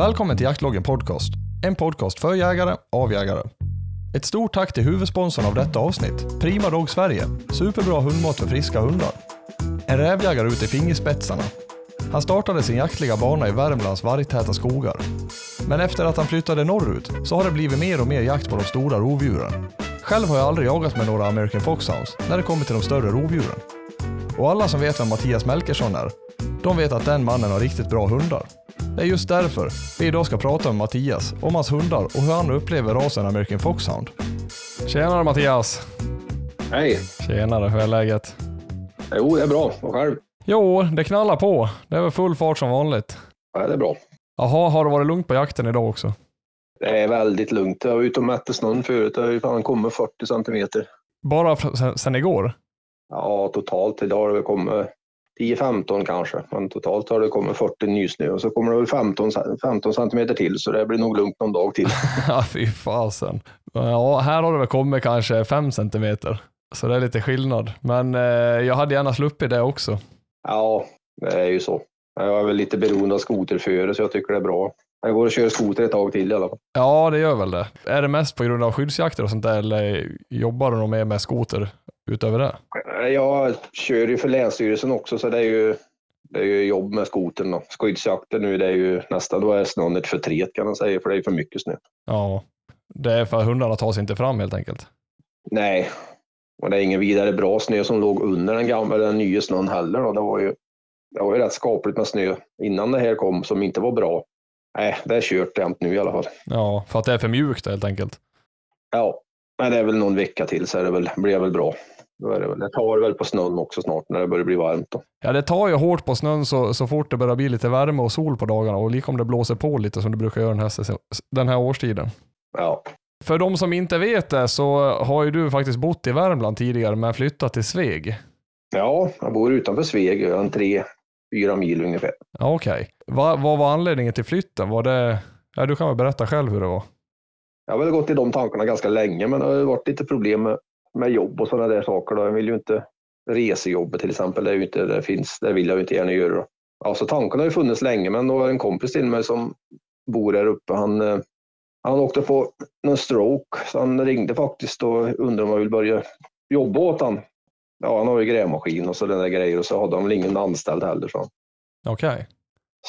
Välkommen till Jaktloggen Podcast. En podcast för jägare, av jägare. Ett stort tack till huvudsponsorn av detta avsnitt, Prima Dog Sverige. Superbra hundmat för friska hundar. En rävjägare ute i fingerspetsarna. Han startade sin jaktliga bana i Värmlands vargtäta skogar. Men efter att han flyttade norrut så har det blivit mer och mer jakt på de stora rovdjuren. Själv har jag aldrig jagat med några American Foxhounds när det kommer till de större rovdjuren. Och alla som vet vem Mattias Melkersson är, de vet att den mannen har riktigt bra hundar. Det är just därför vi idag ska prata med Mattias om hans hundar och hur han upplever rasen American Foxhound. Tjenare Mattias! Hej! Tjenare, hur är läget? Jo, det är bra. Och själv? Jo, det knallar på. Det är väl full fart som vanligt. Ja, det är bra. Jaha, har det varit lugnt på jakten idag också? Det är väldigt lugnt. Jag var ute och mätte snön förut. Det har ju fan kommit 40 centimeter. Bara sen, sen igår? Ja, totalt. Idag har det kommit 10-15 kanske. Men totalt har det kommit 40 nysnö och så kommer det väl 15, 15 centimeter till. Så det blir nog lugnt någon dag till. Ja, fy fasen. Ja, här har det väl kommit kanske 5 centimeter. Så det är lite skillnad. Men eh, jag hade gärna sluppit det också. Ja, det är ju så. Jag är väl lite beroende av skoterföre så jag tycker det är bra. Jag går och kör skoter ett tag till i alla fall. Ja, det gör väl det. Är det mest på grund av skyddsjakter och sånt där eller jobbar du nog mer med skoter utöver det? Jag kör ju för Länsstyrelsen också så det är ju, det är ju jobb med skotern. och Skyddsjakten nu det är ju nästan, då är snön ett förtret kan man säga för det är för mycket snö. Ja, det är för att hundarna tar sig inte fram helt enkelt. Nej, och det är ingen vidare bra snö som låg under den gamla, den nya snön heller. Då. Det, var ju, det var ju rätt skapligt med snö innan det här kom som inte var bra. Nej, det är kört jämt nu i alla fall. Ja, för att det är för mjukt helt enkelt. Ja, men det är väl någon vecka till så är det väl, blir det väl bra. Då är det, väl, det tar väl på snön också snart när det börjar bli varmt. Då. Ja, det tar ju hårt på snön så, så fort det börjar bli lite värme och sol på dagarna och lika om det blåser på lite som det brukar göra den här, den här årstiden. Ja, För de som inte vet det så har ju du faktiskt bott i Värmland tidigare men flyttat till Sveg. ja jag bor utanför Sveg, en tre, fyra mil ungefär. Okej. Va, vad var anledningen till flytten? Var det... Ja, du kan väl berätta själv hur det var? Jag har väl gått i de tankarna ganska länge, men det har varit lite problem med, med jobb och sådana där saker. Då. Jag vill ju inte resejobbet till exempel, det, är ju inte, det, finns, det vill jag ju inte gärna göra. Då. Ja, så tankarna har ju funnits länge, men då var det en kompis till mig som bor där uppe. Han, eh, han åkte på någon stroke, så han ringde faktiskt och undrade om jag vill börja jobba åt han. Ja, han har ju grävmaskin och så den där grejer och så hade han väl ingen anställd heller. Så. Okej.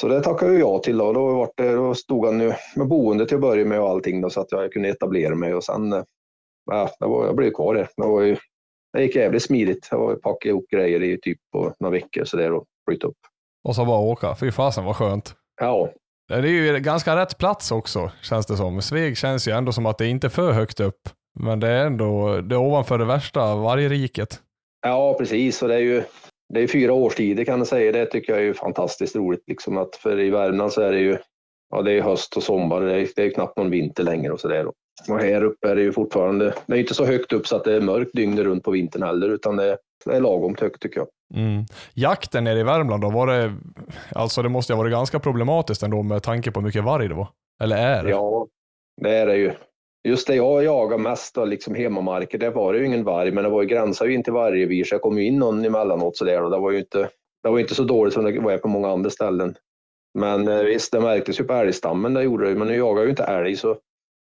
Så det tackade jag till då. Då, det, då stod han ju med boende till att börja med och allting då, så att jag kunde etablera mig och sen, eh, ja, det var, jag blev kvar där. Det, var ju, det gick jävligt smidigt. Jag var packade ihop grejer i typ på några veckor så där och flyttade upp. Och så bara åka. Fy fasen vad skönt. Ja, Det är ju ganska rätt plats också, känns det som. Sveg känns ju ändå som att det inte är för högt upp. Men det är ändå det är ovanför det värsta vargriket. ja precis. Och det är ju det är fyra årstider kan jag säga. Det tycker jag är ju fantastiskt roligt. Liksom att för i Värmland så är det ju ja, det är höst och sommar. Det är, det är knappt någon vinter längre och så där. Och här uppe är det ju fortfarande, det är inte så högt upp så att det är mörkt dygnet runt på vintern heller, utan det är, det är lagom högt tycker jag. Mm. Jakten nere i Värmland då, var det, alltså det måste ha varit ganska problematiskt ändå med tanke på hur mycket varg det var. Eller är. Ja, det är det ju. Just det jag jagar mest då, liksom hemmamarker, det var det ju ingen varg, men det var ju gränsar ju in till vargrevir, så jag kom ju in någon emellanåt sådär och det var ju inte, det var inte så dåligt som det var på många andra ställen. Men eh, visst, det märktes ju på älgstammen, det gjorde det, men nu jagar jag ju inte älg, så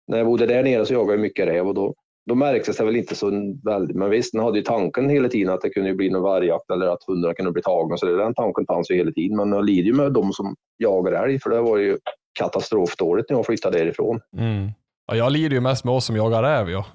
när jag bodde där nere så jagade jag mycket räv och då, då märktes det väl inte så väldigt, men visst, den hade ju tanken hela tiden att det kunde bli någon vargjakt eller att hundarna kunde bli tagna, så det, den tanken fanns ju hela tiden, men jag lider ju med de som jagar älg, för det var ju katastrofdåligt när jag flyttade därifrån. Mm. Ja, jag lider ju mest med oss som jagar räv ja.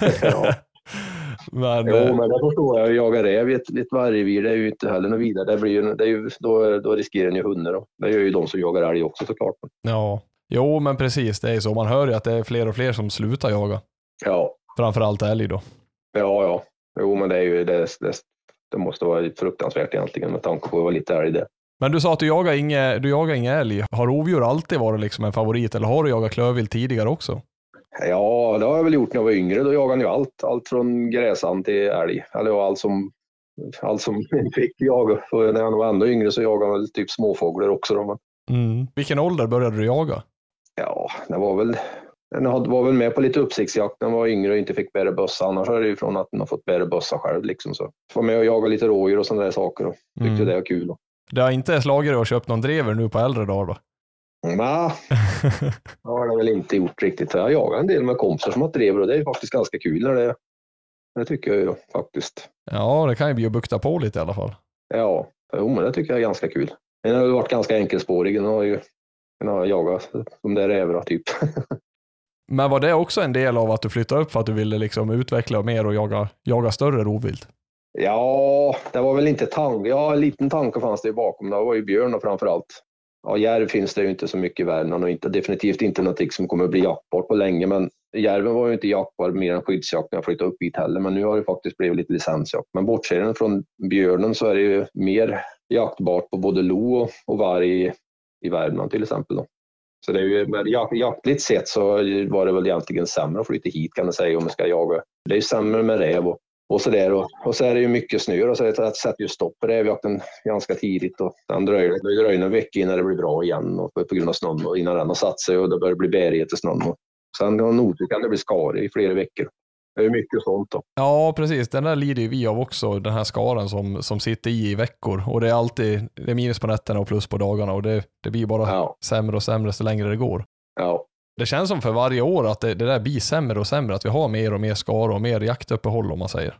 Ja. men, Jo, eh, men det förstår jag. Jaga räv i ett, ett vargrevir, det är ju inte heller något vidare. Det blir ju, det är ju, då, då riskerar en ju hundar. Då. Det gör ju de som jagar älg också såklart. ja. Jo, men precis. Det är så. Man hör ju att det är fler och fler som slutar jaga. Ja, Framförallt älg då. ja, ja. Jo, men det är ju, det, det, det måste vara fruktansvärt egentligen med tanke på att vara lite älg det. Men du sa att du jagar inga, du jagar inga älg. Har rovdjur alltid varit liksom en favorit eller har du jagat klövvilt tidigare också? Ja, det har jag väl gjort när jag var yngre. Då jagade jag allt. Allt från gräsand till älg. Eller allt som, allt som fick jaga. Och när jag var ännu yngre så jagade jag väl typ småfåglar också. Då. Mm. Vilken ålder började du jaga? Ja, det var väl den var väl med på lite uppsiktsjakt när man var yngre och inte fick bära bössa. Annars är det ju från att man har fått bära bössa själv. Liksom, så. Var med och jaga lite rådjur och sådana där saker och tyckte Mm. det var kul. Det har inte slagit dig och köpt någon drever nu på äldre dagar då? Nej, det har jag väl inte gjort riktigt. Jag jagar en del med kompisar som har drever och det är faktiskt ganska kul när det Det tycker jag ju faktiskt. Ja, det kan ju bli att bukta på lite i alla fall. Ja, jo, men det tycker jag är ganska kul. Den har ju varit ganska enkelspårig. Den har ju den har jagat de där rävarna typ. Men var det också en del av att du flyttade upp för att du ville liksom utveckla mer och jaga, jaga större rovvilt? Ja, det var väl inte tanke. Ja, en liten tanke fanns det ju bakom. Det var ju björn framför allt. Ja, järv finns det ju inte så mycket i Värmland och inte, definitivt inte någonting som kommer att bli jaktbart på länge. Men järven var ju inte jaktbar mer än skyddsjakt när jag flyttade upp hit heller. Men nu har det faktiskt blivit lite licensjakt. Men bortser från björnen så är det ju mer jaktbart på både lo och, och varg i, Värmland till exempel. Då. Så det är ju, jak, jaktligt sett så var det väl egentligen sämre att flytta hit kan man säga om man ska jaga. Det är ju sämre med räv och, och så där. Och, och så är det ju mycket snö och så det sätter ju stopp på rävjakten ganska tidigt och den dröjer det, dröjer en vecka innan det blir bra igen och på grund av snön och innan den har satt sig och det börjar bli bärighet i snön. Och sen om otur kan det bli skador i flera veckor. Det är mycket sånt då. Ja, precis. Den där lider ju vi av också, den här skaran som, som sitter i i veckor. Och det är alltid det är minus på nätterna och plus på dagarna och det, det blir bara Ja. sämre och sämre så längre det går. Ja, Det känns som för varje år att det, det där blir sämre och sämre, att vi har mer och mer skara och mer jaktuppehåll om man säger.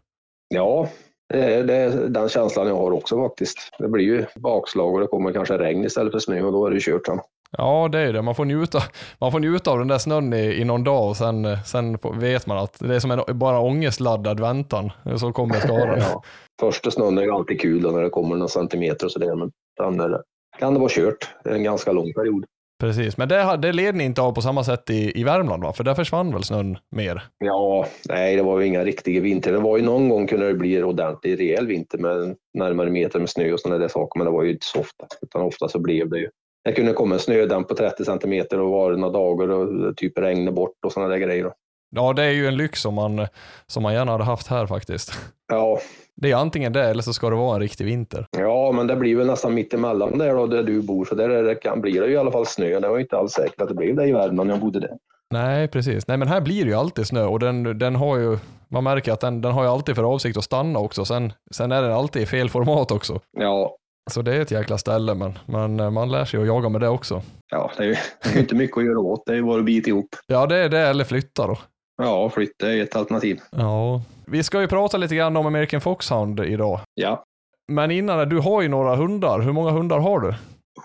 ja det är, det är den känslan jag har också faktiskt. Det blir ju bakslag och det kommer kanske regn istället för snö och då är det kört sen. Ja, det är det. Man får njuta, man får njuta av den där snön i, i någon dag och sen, sen vet man att det är som en bara ångestladdad väntan. Så kommer skaran. Ja. Första snön är ju alltid kul då när det kommer några centimeter och sådär, men sen är det, kan det vara kört. En ganska lång period. Precis, men det, det led ni inte av på samma sätt i, i Värmland va? För där försvann väl snön mer? Ja, nej, det var ju inga riktiga vinter. Det var ju någon gång kunde det bli ordentlig rejäl vinter med närmare meter med snö och sådana där saker, men det var ju inte så ofta, utan ofta så blev det ju. Det kunde komma en snödämp på 30 centimeter och vara några dagar och typ regna bort och sådana där grejer. Ja, det är ju en lyx som man, som man gärna hade haft här faktiskt. Ja, Det är antingen det eller så ska det vara en riktig vinter. ja, men det blir väl nästan mitt emellan där då, där du bor, så där är det kan, blir det ju i alla fall snö. Det var ju inte alls säkert att det blev det i Värmland när jag bodde där. Nej, precis. Nej, men här blir det ju alltid snö och den, den har ju, man märker att den, den har ju alltid för avsikt att stanna också. Sen, sen är den alltid i fel format också. Ja, Så det är ett jäkla ställe, men, men eh, man lär sig att jaga med det också. ja det är ju det är ju inte mycket att göra åt. Det är ju bara att bita ihop. Ja, det är det eller flytta då. Ja, flytta är ett alternativ. Ja. Vi ska ju prata lite grann om American Foxhound idag. Ja, Men innan, du har ju några hundar. Hur många hundar har du?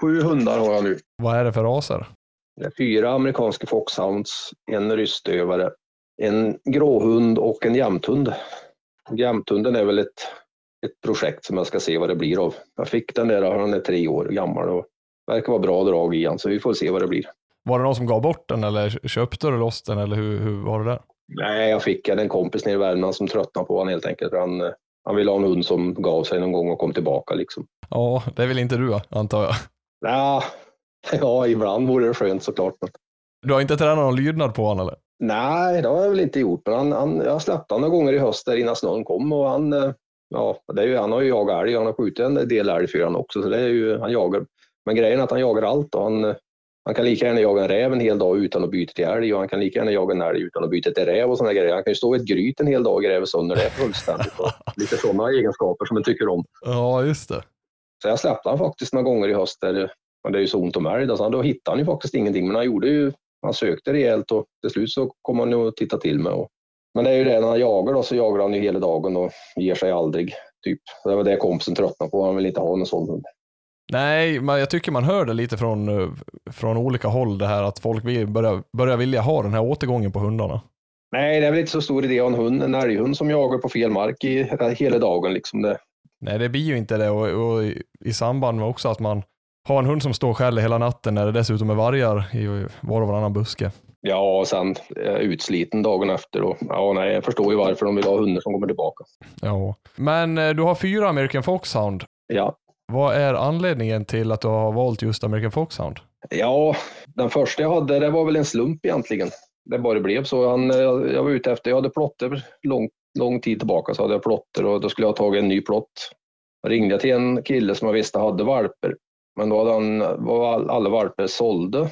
sju hundar har jag nu. Vad är det för raser? Det är fyra amerikanska foxhounds, en rystövare, en gråhund och en jämthund. Jämthunden är väl ett, ett projekt som jag ska se vad det blir av. Jag fick den där, han är tre år gammal och verkar vara bra drag i han, så vi får se vad det blir. Var det någon som gav bort den eller köpte du loss den eller hur, hur var det där? Nej, jag fick en kompis nere i Värmland som tröttnade på honom helt enkelt. Han, han ville ha en hund som gav sig någon gång och kom tillbaka liksom. Ja, det väl inte du antar jag. Ja, ja ibland vore det skönt såklart. Men... Du har inte tränat någon lydnad på honom eller? Nej, det har jag väl inte gjort. Men han, han, jag släppte honom några gånger i höst där innan snön kom och han, eh, ja, det är ju, han har ju jagat älg. Han har skjutit en del älg för honom också, så det är ju, han jagar. Men grejen är att han jagar allt och han, han kan lika gärna jaga en räv en hel dag utan att byta till älg och han kan lika gärna jaga en älg utan att byta till räv och sådana grejer. Han kan ju stå i ett gryt en hel dag och gräva sönder det fullständigt. Och lite sådana egenskaper som man tycker om. Ja, just det. Så jag släppte han faktiskt några gånger i höst. Där, men det är ju så ont om älg. Alltså, då hittade han ju faktiskt ingenting. Men han gjorde ju, han sökte rejält och till slut så kom han ju att titta till mig. Och, men det är ju det, när han jagar då så jagar han ju hela dagen och ger sig aldrig. Typ. Det var det kompisen tröttnade på. Han vill inte ha en sån hund. Nej, men jag tycker man hör det lite från, eh, från olika håll det här att folk vill börja, börja vilja ha den här återgången på hundarna. Nej, det är väl inte så stor idé att ha en hund, en älghund som jagar på fel mark i, hela dagen. Liksom det. Nej, det blir ju inte det och, och i, i samband med också att man har en hund som står och skäller hela natten när det dessutom är vargar i var och varannan buske. Ja, och sen eh, utsliten dagen efter. Och, ja, nej, jag förstår ju varför de vill ha hundar som kommer tillbaka. Ja. Men eh, du har fyra American Foxhound. Ja, Vad är anledningen till att du har valt just American Foxhound? Ja, den första jag hade, det var väl en slump egentligen. Det bara blev så. Han, eh, jag var ute efter, jag hade plotter lång, lång tid tillbaka så hade jag plotter och då skulle jag ha tagit en ny plott. Jag ringde till en kille som jag visste hade valper, men då hade han, var alla valper sålda.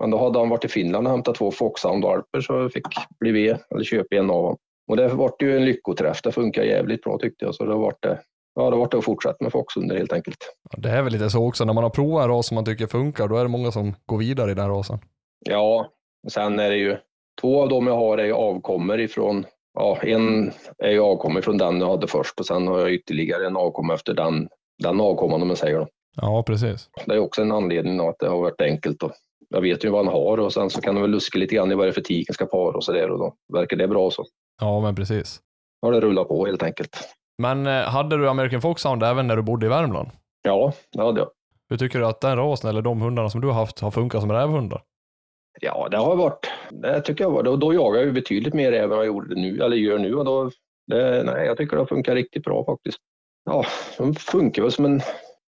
Men då hade han varit i Finland och hämtat två Foxhound-valper så fick bli med, eller köpa en av dem. Och det vart ju en lyckoträff. Det funkar jävligt bra tyckte jag, så det vart det ja, det har varit att fortsätta med foxhunder helt enkelt. Det är väl lite så också, när man har provat en ras som man tycker funkar, då är det många som går vidare i den rasen. Ja, sen är det ju två av dem jag har är ju avkommer ifrån, ja, en är ju avkommer från den jag hade först och sen har jag ytterligare en avkomma efter den, den avkomman om man säger då. Ja, precis. Det är också en anledning att det har varit enkelt. Och jag vet ju vad han har och sen så kan de väl luska lite grann i vad det är för tiken ska para och så där och då verkar det bra så. Ja, men precis. Har det rullat på helt enkelt. Men eh, hade du American Foxhound även när du bodde i Värmland? Ja, det hade jag. Hur tycker du att den rasen, eller de hundarna som du har haft, har funkat som rävhundar? Ja, det har varit, det tycker jag var, då, då jagar jag ju betydligt mer räv än vad jag gjorde nu, eller gör nu och då, det, nej, jag tycker det funkar riktigt bra faktiskt. Ja, de funkar väl som en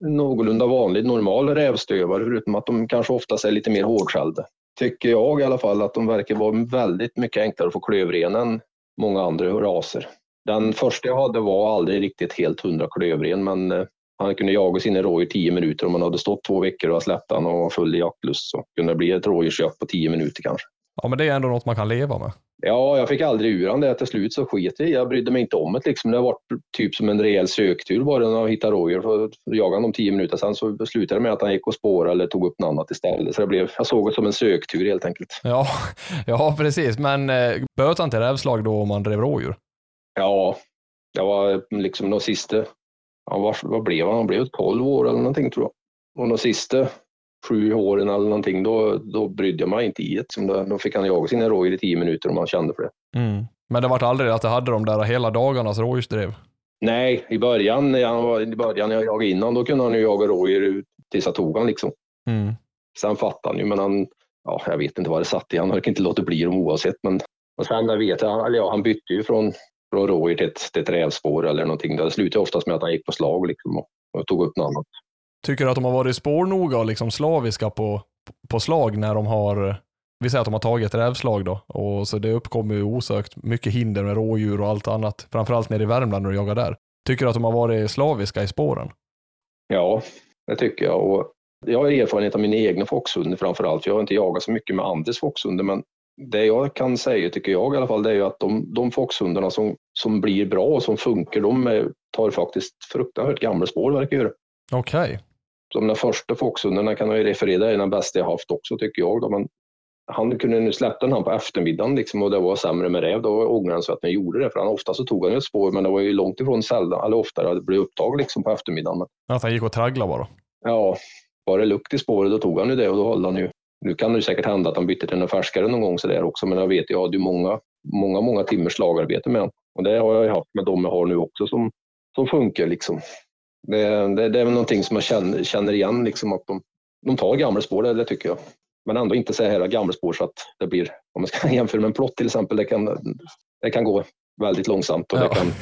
någorlunda vanlig normal rävstövare, förutom att de kanske oftast är lite mer hårdskällda. Tycker jag i alla fall att de verkar vara väldigt mycket enklare att få klövren än många andra raser. Den första jag hade var aldrig riktigt helt hundra klövren, men eh, han kunde jaga sina rådjur tio minuter om man hade stått två veckor och släppt han och var full i jaktlust så kunde det bli ett rådjursjakt på tio minuter kanske. Ja, men det är ändå något man kan leva med. Ja, jag fick aldrig ur han det. Till slut så sket jag Jag brydde mig inte om det. Liksom. Det har varit typ som en rejäl söktur bara när jag hittade rådjur. För jagade han om tio minuter. Sen så slutade det med att han gick och spårade eller tog upp något annat istället. Så det blev, jag såg det som en söktur helt enkelt. Ja, ja precis. Men eh, böt han till rävslag då om man drev rådjur? Ja, det var liksom de sista, ja, vad blev han? Han blev 12 år eller någonting tror jag. Och de sista sju åren eller någonting, då, då brydde jag mig inte i det. Då fick han jaga sina rådjur i tio minuter om han kände för det. Mm. Men det var aldrig att det hade de där hela dagarnas rådjursdrev? Nej, i början, när han var, i början när jag jagade innan, då kunde han ju jaga rådjur tills jag tog han liksom. Mm. Sen fattade han ju, men han, ja, jag vet inte vad det satt i. Han har inte låtit bli dem oavsett. Men, och sen jag vet jag, eller ja, han bytte ju från, från rådjur till ett, till ett rävspår eller någonting. Det slutade oftast med att han gick på slag liksom, och, och tog upp något annat. Tycker du att de har varit spårnoga och liksom slaviska på, på slag när de har, vi säger att de har tagit rävslag då, och så det uppkommer ju osökt mycket hinder med rådjur och allt annat, framförallt nere i Värmland när du jagar där. Tycker du att de har varit slaviska i spåren? Ja, det tycker jag. Och jag har erfarenhet av mina egna foxhundar framför allt. Jag har inte jagat så mycket med Anders foxhundar, men det jag kan säga, tycker jag i alla fall, det är ju att de, de foxhundarna som, som blir bra och som funkar, de tar faktiskt fruktansvärt gamla spår, verkar göra. Okej. Okay som den första foxhunden, kan jag ju referera, är den bästa jag haft också tycker jag. Då. Men han kunde nu släppa den här på eftermiddagen liksom, och det var sämre med räv. Då ångrade han sig att han gjorde det. För han, ofta så tog han ett spår, men det var ju långt ifrån sällan, eller oftare, det blev upptag liksom, på eftermiddagen. Att han gick och tragglade bara? Ja, var det lukt i spåret då tog han ju det och då höll han ju. Nu kan det säkert hända att han bytte till en färskare någon gång sådär också, men jag vet jag hade ju många, många, många timmars slagarbete med honom. Och det har jag ju haft med de jag har nu också som, som funkar liksom. Det, det, det, är väl någonting som jag känner, känner igen, liksom att de, de tar gammelspår, det, det tycker jag. Men ändå inte så här gammelspår så att det blir, om man ska jämföra med en plott till exempel, det kan, det kan gå väldigt långsamt och ja. det kan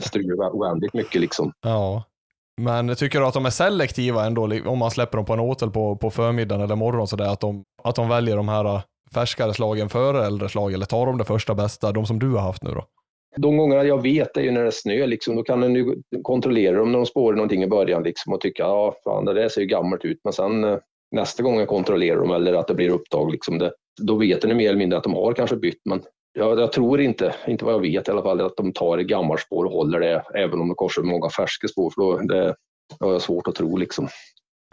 strula oändligt mycket. Liksom. Ja. Men tycker du att de är selektiva ändå, om man släpper dem på en åtel på, på förmiddagen eller morgonen, så där, att, de, att de väljer de här färskare slagen före äldre slag, eller tar de det första bästa, de som du har haft nu då? De gångerna jag vet är ju när det är snö, liksom, då kan den ju kontrollera dem när de spårar någonting i början liksom, och tycka ja, fan, det där ser ju gammalt ut. Men sen eh, nästa gång jag kontrollerar dem eller att det blir upptag, liksom, det, då vet den mer eller mindre att de har kanske bytt. Men jag, jag, tror inte, inte vad jag vet i alla fall, att de tar ett gammalt spår och håller det även om de korsar många färska spår. För då, det, det har jag svårt att tro. Liksom.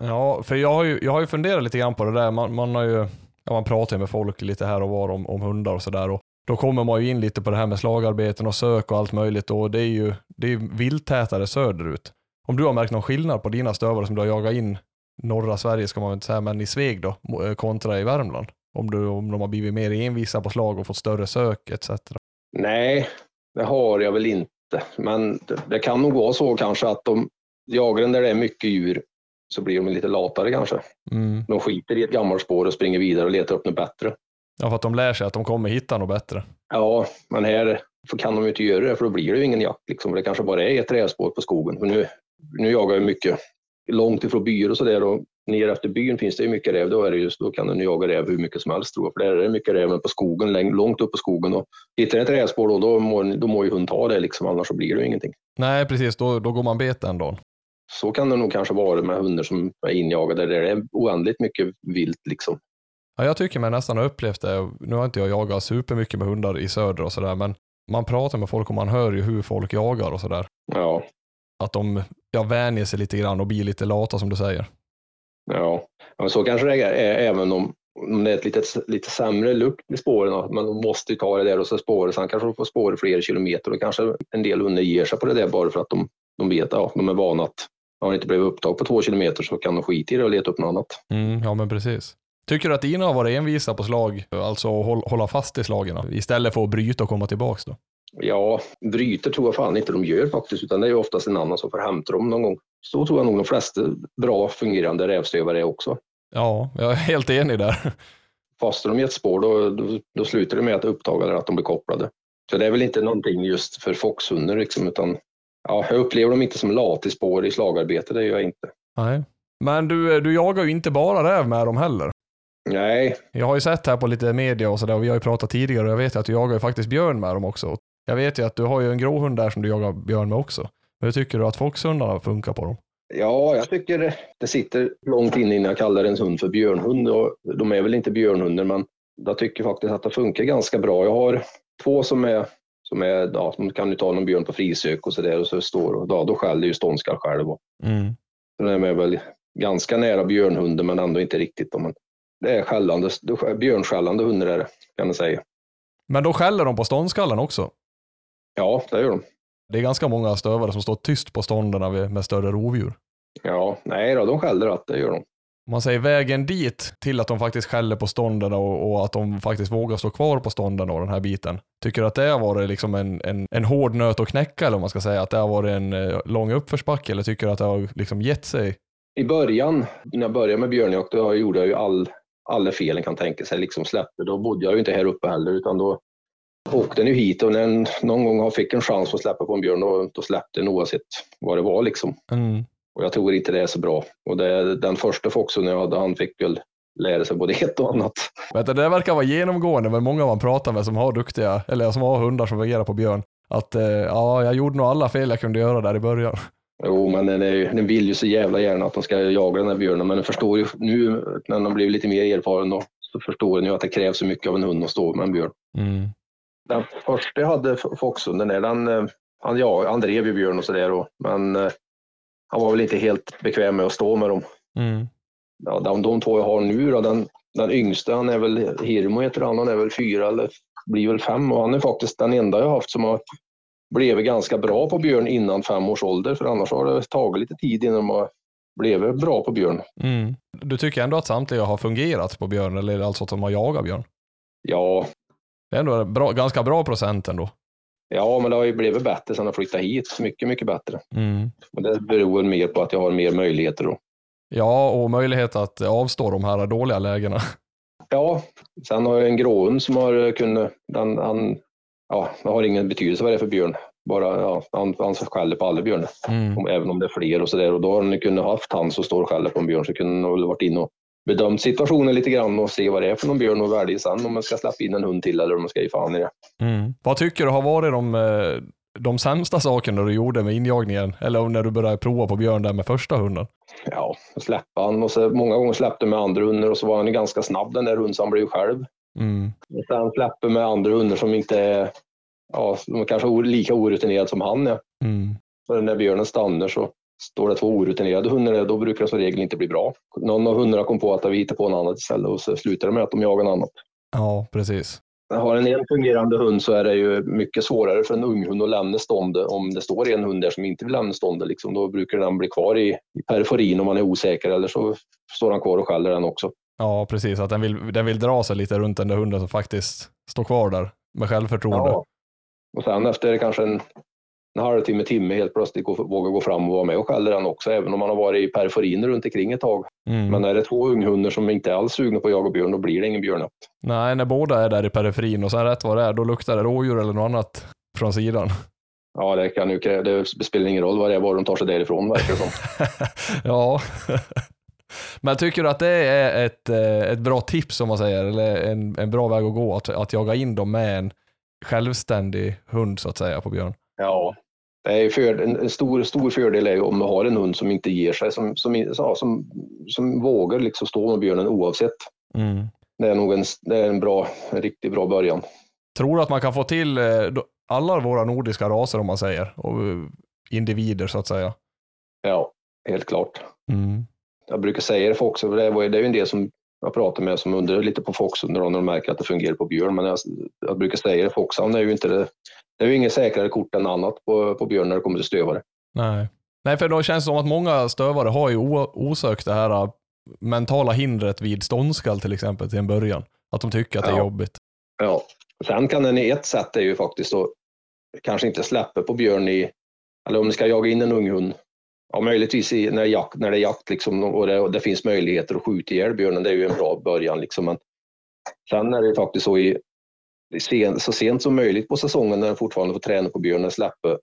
Ja, för jag har ju, jag har ju funderat lite grann på det där. Man, man har ju, ja, man pratar med folk lite här och var om, om hundar och sådär då kommer man ju in lite på det här med slagarbeten och sök och allt möjligt och det är ju det är vilttätare söderut. Om du har märkt någon skillnad på dina stövare som du har jagat in norra Sverige ska man inte säga, men i Sveg då, eh, kontra i Värmland? Om, du, om de har blivit mer envisa på slag och fått större sök etc. Nej, det har jag väl inte. Men det, det kan nog vara så kanske att de jagar där det är mycket djur så blir de lite latare kanske. Mm. De skiter i ett gammalt spår och springer vidare och letar upp något bättre. Ja, för att de lär sig att de kommer hitta något bättre. Ja, men här kan de ju inte göra det för då blir det ju ingen jakt. Liksom. Det kanske bara är ett rävspår på skogen. För nu, nu jagar jag mycket långt ifrån byar och sådär och ner efter byn finns det ju mycket räv. Då, är det just, då kan du jaga räv hur mycket som helst tror jag. För där är det mycket räv på skogen, långt upp på skogen. Och hittar ett rävspår då, då må, då må ju hund ta det liksom, annars så blir det ju ingenting. Nej, precis. Då, då går man bet den dagen. Så kan det nog kanske vara med hundar som är injagade där det är oändligt mycket vilt liksom. Ja, jag tycker man nästan har upplevt det. Nu har inte jag jagat supermycket med hundar i söder och sådär, men man pratar med folk och man hör ju hur folk jagar och sådär. Ja. att de ja, vänjer sig lite grann och blir lite lata som du säger. Ja, men så kanske det är även om, om det är ett lite, lite sämre lukt i spåren. Man måste ju ta det där och så spåret, sen kanske de får spår fler kilometer och kanske en del hundar ger sig på det där bara för att de, de vet, ja, de är vana att har det inte blivit upptag på två kilometer så kan de skita i det och leta upp något annat. Mm, ja, men precis. Tycker du att dina har varit envisa på slag, alltså hålla fast i slagen istället för att bryta och komma tillbaks då? Ja, bryter tror jag fan inte de gör faktiskt, utan det är oftast en annan som får hämta dem någon gång. Så tror jag nog de flesta bra fungerande rävstövare är också. Ja, jag är helt enig där. Fastnar de i ett spår då, då, då slutar det med att upptaga det, att de blir kopplade. Så det är väl inte någonting just för foxhundar liksom, utan ja, jag upplever dem inte som lat i spår i slagarbete, det gör jag inte. Nej. Men du, du jagar ju inte bara räv med dem heller. Nej. Jag har ju sett här på lite media och sådär och vi har ju pratat tidigare och jag vet att du jagar ju faktiskt björn med dem också. Jag vet ju att du har ju en gråhund där som du jagar björn med också. Hur tycker du att foxhundarna funkar på dem? Ja, jag tycker det sitter långt inne innan jag kallar en hund för björnhund. Och de är väl inte björnhundar, men jag tycker faktiskt att det funkar ganska bra. Jag har två som är, som är ja, de kan ju ta någon björn på frisök och så där och så står och då, då skäller ju ståndskall själv. Mm. Så de är väl ganska nära björnhunden, men ändå inte riktigt. Men det är skällande, björnskällande hundar är det, kan man säga. Men då skäller de på ståndskallen också? Ja, det gör de. Det är ganska många stövare som står tyst på stånderna med större rovdjur. Ja, nej då, de skäller att det gör de. Man säger vägen dit till att de faktiskt skäller på stånden och, och, att de faktiskt vågar stå kvar på stånden och den här biten. Tycker du att det har varit liksom en, en, en hård nöt att knäcka eller om man ska säga? Att det har varit en eh, lång uppförsbacke eller tycker du att det har liksom gett sig? I början, när jag började med björnjakt, då gjorde jag ju all, alla felen kan tänka sig liksom släppte. Då bodde jag ju inte här uppe heller utan då åkte den ju hit och när den någon gång fick en chans att släppa på en björn, då, då släppte den oavsett vad det var. Liksom. Mm. Och jag tror inte det är så bra. Och det, den första foxen jag hade, han fick väl lära sig både ett och annat. Du, det verkar vara genomgående med många man pratar med som har duktiga, eller som har hundar som fungerar på björn. Att eh, ja, jag gjorde nog alla fel jag kunde göra där i början. Jo, men den, är, den vill ju så jävla gärna att de ska jaga den här björnen, men den förstår ju nu när de blivit lite mer erfaren då, så förstår den ju att det krävs så mycket av en hund att stå med en björn. Mm. Den första jag hade, Foxhunden, den, eh, han, ja, han drev ju björn och sådär, men eh, han var väl inte helt bekväm med att stå med dem. Mm. Ja, de, de två jag har nu då, den, den yngsta, han är väl, Hirmo heter han, han är väl fyra eller blir väl fem och han är faktiskt den enda jag haft som har blivit ganska bra på björn innan fem års ålder, för annars har det tagit lite tid innan har blivit bra på björn. Mm. Du tycker ändå att samtliga har fungerat på björn, eller alltså att de har jagat björn? Ja, det är ändå bra, ganska bra procent ändå. Ja, men det har ju blivit bättre sedan jag flyttade hit. Mycket, mycket bättre. Mm. Men det beror mer på att jag har mer möjligheter då. Ja, och möjlighet att avstå de här dåliga lägena. Ja, sen har jag en gråhund som har kunnat, den, han, ja, det har ingen betydelse vad det är för björn. Bara, ja, han, han skäller på alla björnar, mm. även om det är fler och sådär. Och då har han kunnat haft han som står och skäller på en björn så kunde han väl varit inne och bedömt situationen lite grann och se vad det är för någon björn och välja sen om man ska släppa in en hund till eller om man ska ge fan i det. Mm. Vad tycker du har varit de, eh, de sämsta sakerna du gjorde med injagningen? Eller när du började prova på björn där med första hunden? Ja, släppa han och så många gånger släppte med andra hundar och så var han ganska snabb den där hunden så han blev själv. Mm. Sen släpper med andra hundar som inte är, ja, kanske lika orutinerade som han är. Mm. Så när björnen stannar så Står det två orutinerade hundar där, då brukar det som regel inte bli bra. Någon av hundarna kom på att vi hittar på något annat istället och så slutar det med att de jagar något annat. Ja, precis. Har en en fungerande hund så är det ju mycket svårare för en ung hund att lämna ståndet om det står en hund där som inte vill lämna ståndet. Liksom, då brukar den bli kvar i, i periferin om man är osäker eller så står han kvar och skäller den också. Ja, precis. Att den vill, den vill dra sig lite runt den där hunden som faktiskt står kvar där med självförtroende. Ja. Och sen efter kanske en en halvtimme, timme helt plötsligt våga gå fram och vara med och skälla den också, även om man har varit i periferin runt omkring ett tag. Mm. Men är det två unghundar som inte är alls sugna på att jaga björn, då blir det ingen björnjakt. Nej, när båda är där i periferin och sen rätt vad det är, då luktar det rådjur eller något annat från sidan. Ja, det kan ju det spelar ingen roll vad det är, var de tar sig därifrån verkar det som. ja. Men tycker du att det är ett, eh, ett bra tips om man säger, eller en, en bra väg att gå, att, att jaga in dem med en självständig hund så att säga på björn? Ja, det är för, en stor, stor fördel är om man har en hund som inte ger sig, som, som, ja, som, som vågar liksom stå med björnen oavsett. Mm. Det är nog en, det är en, bra, en riktigt bra början. Tror du att man kan få till eh, alla våra nordiska raser om man säger och individer så att säga. Ja, helt klart. Mm. Jag brukar säga det för också, för det, var, det är ju en del som jag pratar med som undrar lite på Foxhundar när de märker att det fungerar på björn. Men jag, jag brukar säga det, Foxhound är ju inte det, det är ju inget säkrare kort än annat på, på björn när det kommer till stövare. Nej. Nej, för då känns det som att många stövare har ju osökt det här äh, mentala hindret vid ståndskall till exempel till en början. Att de tycker att det är jobbigt. Ja, sen kan den i ett sätt är ju faktiskt att kanske inte släppa på björn i, eller om ni ska jaga in en ung hund. Ja, möjligtvis i, när, jakt, när det är jakt liksom, och, det, och det finns möjligheter att skjuta ihjäl björnen, det är ju en bra början. Liksom. Men sen är det faktiskt så i, sen, så sent som möjligt på säsongen när den fortfarande får träna på björnen släppa.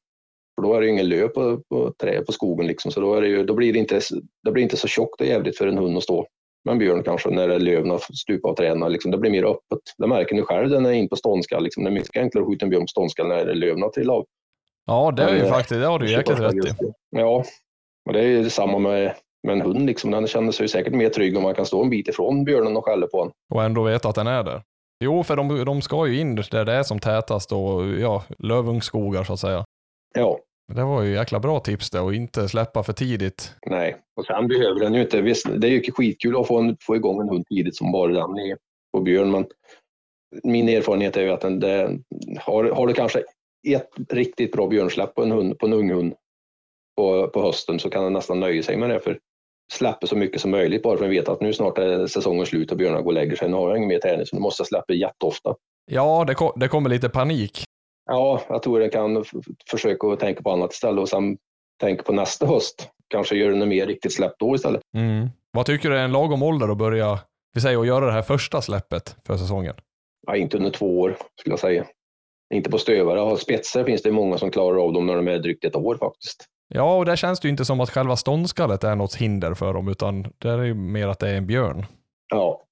För då är det ju ingen lö på, på, trä, på skogen, liksom, så då, är det ju, då blir det inte, det blir inte så tjockt och jävligt för en hund att stå med en björn kanske när löven stupar av träden. Liksom, det blir mer öppet. Det märker ni själv när ni är in på ståndskall. Liksom, det är mycket enklare att skjuta en björn på ståndskall när löven trillar av. Ja, det är ju eh, faktiskt, det har du jäkligt rätt i. Ja, och det är ju detsamma med, med en hund. Liksom. Den känner sig säkert mer trygg om man kan stå en bit ifrån björnen och skälla på den. Och ändå veta att den är där. Jo, för de, de ska ju in där det är som tätast och ja, lövungskogar så att säga. Ja, Det var ju jäkla bra tips det och inte släppa för tidigt. nej. Och sen behöver den ju inte... Visst, det är ju skitkul att få, en, få igång en hund tidigt som bara den är på björn, men min erfarenhet är ju att den, det, har, har du kanske ett riktigt bra björnsläpp på en, hund, på en ung hund på, på hösten så kan den nästan nöja sig med det. För släpper så mycket som möjligt bara för att veta att nu snart är säsongen slut och björnarna går och lägger sig. Nu har jag ingen mer träning så nu måste jag släppa jätteofta. Ja, det, kom, det kommer lite panik. Ja, jag tror den kan försöka tänka på annat istället och sen tänka på nästa höst. Kanske göra något mer riktigt släpp då istället. Mm. Vad tycker du är en lagom ålder att börja, vi säger att göra det här första släppet för säsongen? Ja, inte under två år skulle jag säga. Inte på stövare. Spetsar finns det många som klarar av dem när de är drygt ett år faktiskt. Ja, och där känns det ju inte som att själva ståndskallet är något hinder för dem, utan det är ju mer att det är en björn. Ja,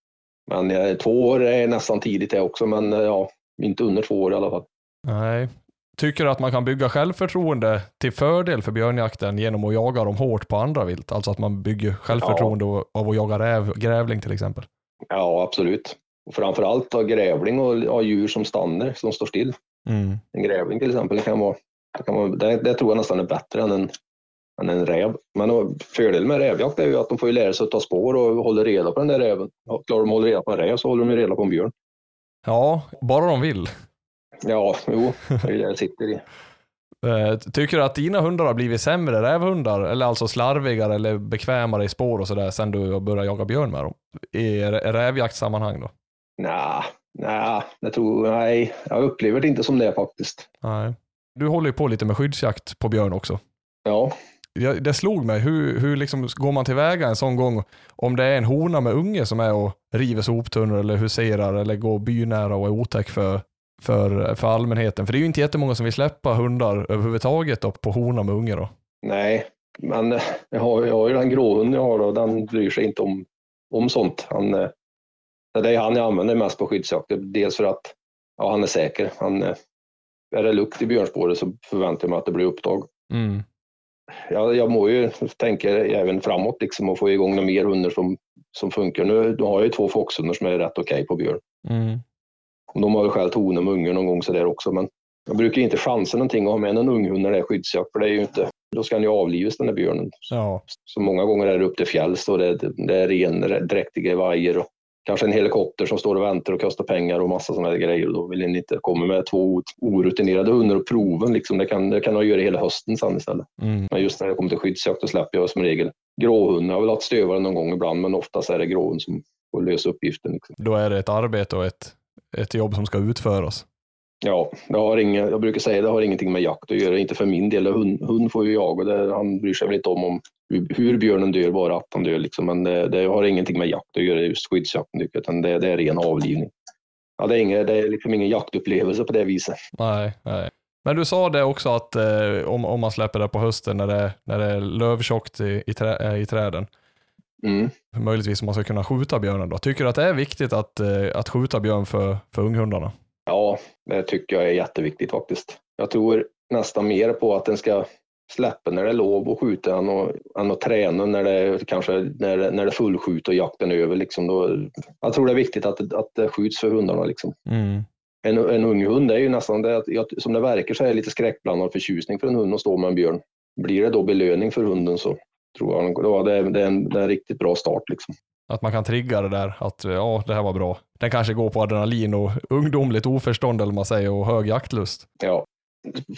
men eh, två år är nästan tidigt det också, men eh, ja, inte under två år i alla fall. Nej. Tycker du att man kan bygga självförtroende till fördel för björnjakten genom att jaga dem hårt på andra vilt? Alltså att man bygger självförtroende av att jaga räv, grävling till exempel. Ja, absolut. Och framförallt ha grävling och ha djur som stannar, som står still. Mm. En grävling till exempel, kan vara, vara, det, det tror jag nästan är bättre än en, än en räv. Men och, fördelen med rävjakt är ju att de får ju lära sig att ta spår och hålla reda på den där räven. Ja, Klarar de att hålla reda på en räv så håller de ju reda på en björn. Ja, bara de vill. Ja, jo, det är det det sitter i. Eh, Tycker du att dina hundar har blivit sämre rävhundar, eller alltså slarvigare eller bekvämare i spår och sådär sen du började jaga björn med dem? I rä- rävjaktssammanhang då? Nej, nej, det tror nej, jag upplever det inte som det faktiskt. Nej. Du håller ju på lite med skyddsjakt på björn också. Ja, Jag, det slog mig, hur, hur liksom går man tillväga en sån gång om det är en hona med unge som är och river soptunnor eller huserar eller går bynära och är otäck för, för, för allmänheten? För det är ju inte jättemånga som vill släppa hundar överhuvudtaget då, på hona med unge då. nej, men eh, jag har, jag har ju den gråhunden jag har och den bryr sig inte om, om sånt. Han, eh, det är han jag använder mest på skyddsjakt. Dels för att ja, han är säker. Han, är det lukt i björnspåret så förväntar jag mig att det blir upptag. Mm. Jag, jag må ju tänka även framåt liksom och få igång några mer hundar som, som funkar. Nu, nu har jag ju två foxhundar som är rätt okej på björn. Mm. Och De har väl skällt honor med ungar någon gång sådär också, men jag brukar inte chansa någonting att ha med någon unghund när det är skyddsjakt, för det är ju inte, då ska han ju avlivas den där björnen. Ja. Så många gånger är det upp till fjälls och det, det är ren, dräktiga vajer och kanske en helikopter som står och väntar och kostar pengar och massa sådana grejer. Då vill en inte komma med två orutinerade hundar och proven. Liksom. Det, kan, det kan jag göra hela hösten sen istället. Mm. Men just när det kommer till skyddsjakt då släpper jag som regel gråhund. Jag har väl haft stövare någon gång ibland, men oftast är det gråhund som får lösa uppgiften. Liksom. Då är det ett arbete och ett, ett jobb som ska utföras. Ja, det har inga, jag brukar säga det har ingenting med jakt att göra, inte för min del. Hund, hund får ju jaga, det, han bryr sig väl inte om, om hur, björnen dör, bara att han dör. Liksom. Men det, det har ingenting med jakt att göra, just skyddsjakten, tycker jag, utan det, det är ren avlivning. Ja, det, är inga, det är liksom ingen jaktupplevelse på det viset. Nej, nej. Men du sa det också att eh, om, om man släpper det på hösten när det, när det är lövtjockt i, i, trä, eh, i träden, Mm. möjligtvis om man ska kunna skjuta björnen då. Tycker du att det är viktigt att, eh, att skjuta björn för, för unghundarna? Ja, det tycker jag är jätteviktigt faktiskt. Jag tror nästan mer på att den ska släppa när det är lov att skjuta än att, än att träna när det kanske när det, när det är fullskjut och jakten är över. Liksom då, jag tror det är viktigt att, att det skjuts för hundarna. Liksom. Mm. En, en ung hund är ju nästan, det, att- som det verkar så är det lite skräckblandad förtjusning för en hund att stå med en björn. blir det då belöning för hunden så tror jag det är, det är, en, det är en riktigt bra start. Liksom. Att man kan trigga det där, att ja, det här var bra. Den kanske går på adrenalin och ungdomligt oförstånd eller man säger och hög jaktlust. Ja,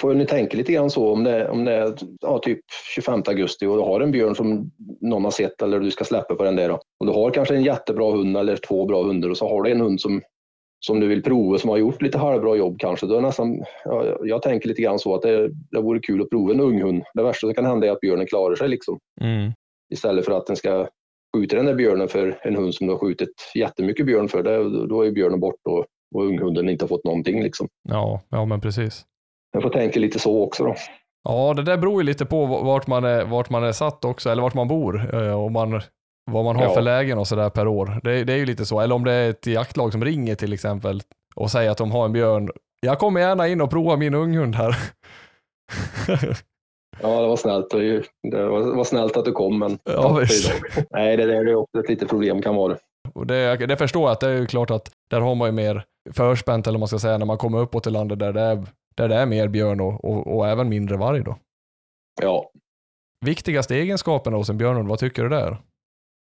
får ni tänka lite grann så om det, om det är ja, typ 25 augusti och du har en björn som någon har sett eller du ska släppa på den där. Då. Och du har kanske en jättebra hund eller två bra hundar och så har du en hund som, som du vill prova som har gjort lite halvbra jobb kanske. Då är nästan, ja, jag tänker lite grann så att det, det vore kul att prova en ung hund. Det värsta som kan hända är att björnen klarar sig liksom. Mm. Istället för att den ska skjuta den där björnen för en hund som du har skjutit jättemycket björn för. Det, då är björnen bort och, och unghunden inte har fått någonting. Liksom. Ja, ja, men precis. Jag får tänka lite så också då. Ja, det där beror ju lite på vart man är, vart man är satt också, eller vart man bor. Eh, och man, vad man har ja. för lägen och sådär per år. Det, det, är ju lite så. Eller om det är ett jaktlag som ringer till exempel och säger att de har en björn. Jag kommer gärna in och prova min unghund här. ja, det var snällt. Det var, var snällt att du kom, men ja. Nej, det, det är också ett litet problem kan vara. Och det, det förstår jag att det är ju klart att där har man ju mer förspänt eller man ska säga när man kommer uppåt i landet där det är där det är mer björn och, och, och även mindre varg då. Ja. Viktigaste egenskaperna hos en björnhund, vad tycker du där?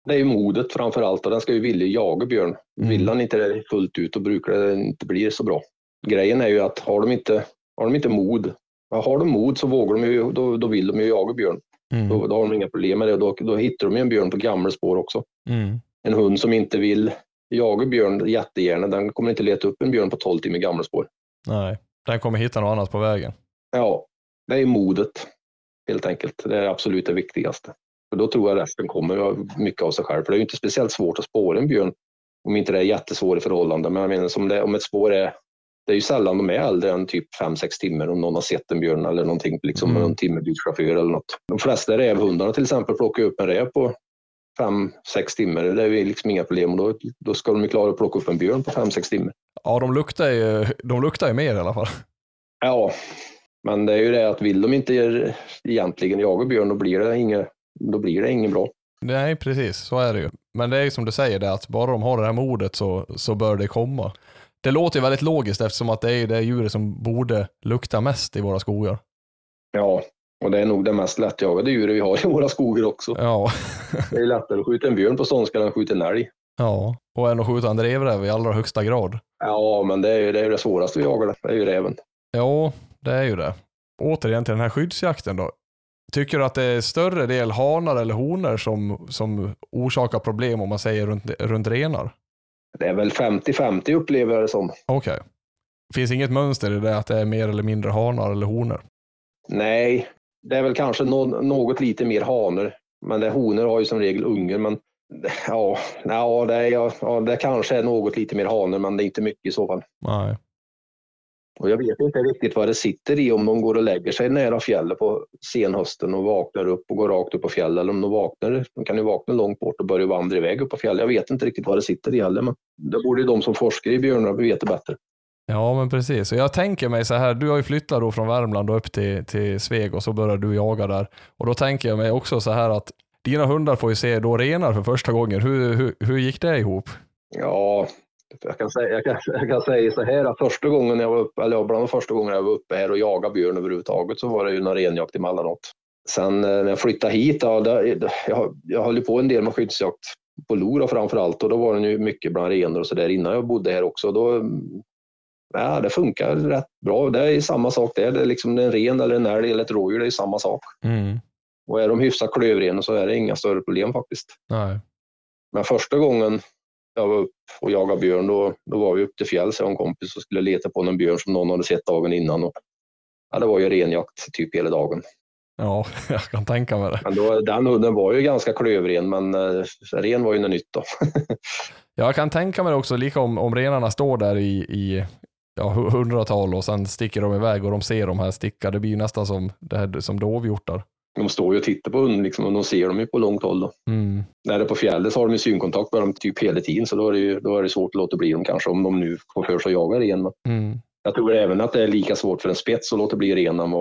Det är ju modet framför allt och den ska ju vilja jaga björn. Mm. Vill han inte det fullt ut då brukar det inte bli så bra. Grejen är ju att har de inte, har de inte mod, har de mod så vågar de ju, då, då vill de ju jaga björn. Mm. Då, då, har de inga problem med det då, då hittar de ju en björn på gamla spår också. Mm. En hund som inte vill jaga björn jättegärna, den kommer inte leta upp en björn på 12 timmar gamla spår. Nej. Den kommer hitta något annat på vägen. Ja, det är modet helt enkelt. Det är absolut det viktigaste. För då tror jag resten kommer mycket av sig själv. För det är ju inte speciellt svårt att spåra en björn om inte det är jättesvåra förhållanden. Men jag menar, som det, om ett spår är det är ju sällan de är äldre än typ 5-6 timmar om någon har sett en björn eller någonting, liksom mm. någon timmerbilschaufför eller något. De flesta rävhundarna till exempel plockar upp en räv på 5-6 timmar. Det är liksom inga problem då, då ska de ju klara att plocka upp en björn på 5-6 timmar. Ja, de luktar ju, de luktar ju mer i alla fall. Ja, men det är ju det att vill de inte egentligen jaga björn, då blir det inget, då blir det inget bra. Nej, precis, så är det ju. Men det är ju som du säger, det att bara de har det här modet så, så bör det komma. Det låter ju väldigt logiskt eftersom att det är det djuret som borde lukta mest i våra skogar. Ja, och det är nog det mest lättjagade djuret vi har i våra skogar också. Ja. det är lättare att skjuta en björn på ståndskall än att skjuta en älg. Ja, och än att skjuta en drevräv i allra högsta grad. Ja, men det är ju det, är det svåraste vi jagar, det är ju räven. Ja, det är ju det. Återigen till den här skyddsjakten då. Tycker du att det är större del hanar eller honor som, som orsakar problem om man säger runt, runt renar? Det är väl 50-50 upplever jag det som. Okej. Okay. Finns inget mönster i det att det är mer eller mindre hanar eller honor? Nej, det är väl kanske något lite mer haner. Men det, honor har ju som regel ungar. Men ja, ja, det, är, ja, det kanske är något lite mer haner, men det är inte mycket i så fall. Nej. Och jag vet inte riktigt vad det sitter i, om de går och lägger sig nära fjället på senhösten och vaknar upp och går rakt upp på fjället, eller om de vaknar, de kan ju vakna långt bort och börja vandra iväg upp på fjället. Jag vet inte riktigt vad det sitter i heller, men det borde ju de som forskar i björnar veta bättre. Ja, men precis. Och jag tänker mig så här, du har ju flyttat då från Värmland upp till, till Sveg och så börjar du jaga där. Och då tänker jag mig också så här att dina hundar får ju se då renar för första gången. Hur, hur, hur gick det ihop? Ja, jag kan, säga, jag, kan, jag kan säga så här att första gången jag var uppe, eller bland de första gångerna jag var uppe här och jagade björn överhuvudtaget så var det ju någon renjakt emellanåt. Sen eh, när jag flyttade hit, ja, det, jag, jag höll på en del med skyddsjakt på lor framför allt och då var det ju mycket bland renar och så där innan jag bodde här också. Då, ja, det funkar rätt bra. Det är samma sak där. Det är liksom en ren eller en älg eller ett rådjur, det är samma sak. Mm. Och är de hyfsat klövrena så är det inga större problem faktiskt. Nej. Men första gången jag var upp och jagade björn, då, då var vi upp till fjälls, jag och en kompis och skulle leta på någon björn som någon hade sett dagen innan. Och, ja, det var ju renjakt typ hela dagen. Ja, jag kan tänka mig det. Men då, den hunden var ju ganska klövren, men eh, ren var ju något nytt då. jag kan tänka mig det också, lika om, om renarna står där i, i ja, hundratal och sen sticker de iväg och de ser de här sticka. Det blir nästan som, det här, som dovhjortar. De står ju och tittar på hunden liksom, och de ser dem ju på långt håll. Då. Mm. När det är på fjället så har de ju synkontakt med dem typ hela tiden så då är det, ju, då är det svårt att låta bli dem kanske om de nu får för sig att jaga ren. Mm. Jag tror även att det är lika svårt för en spets att låta bli ren än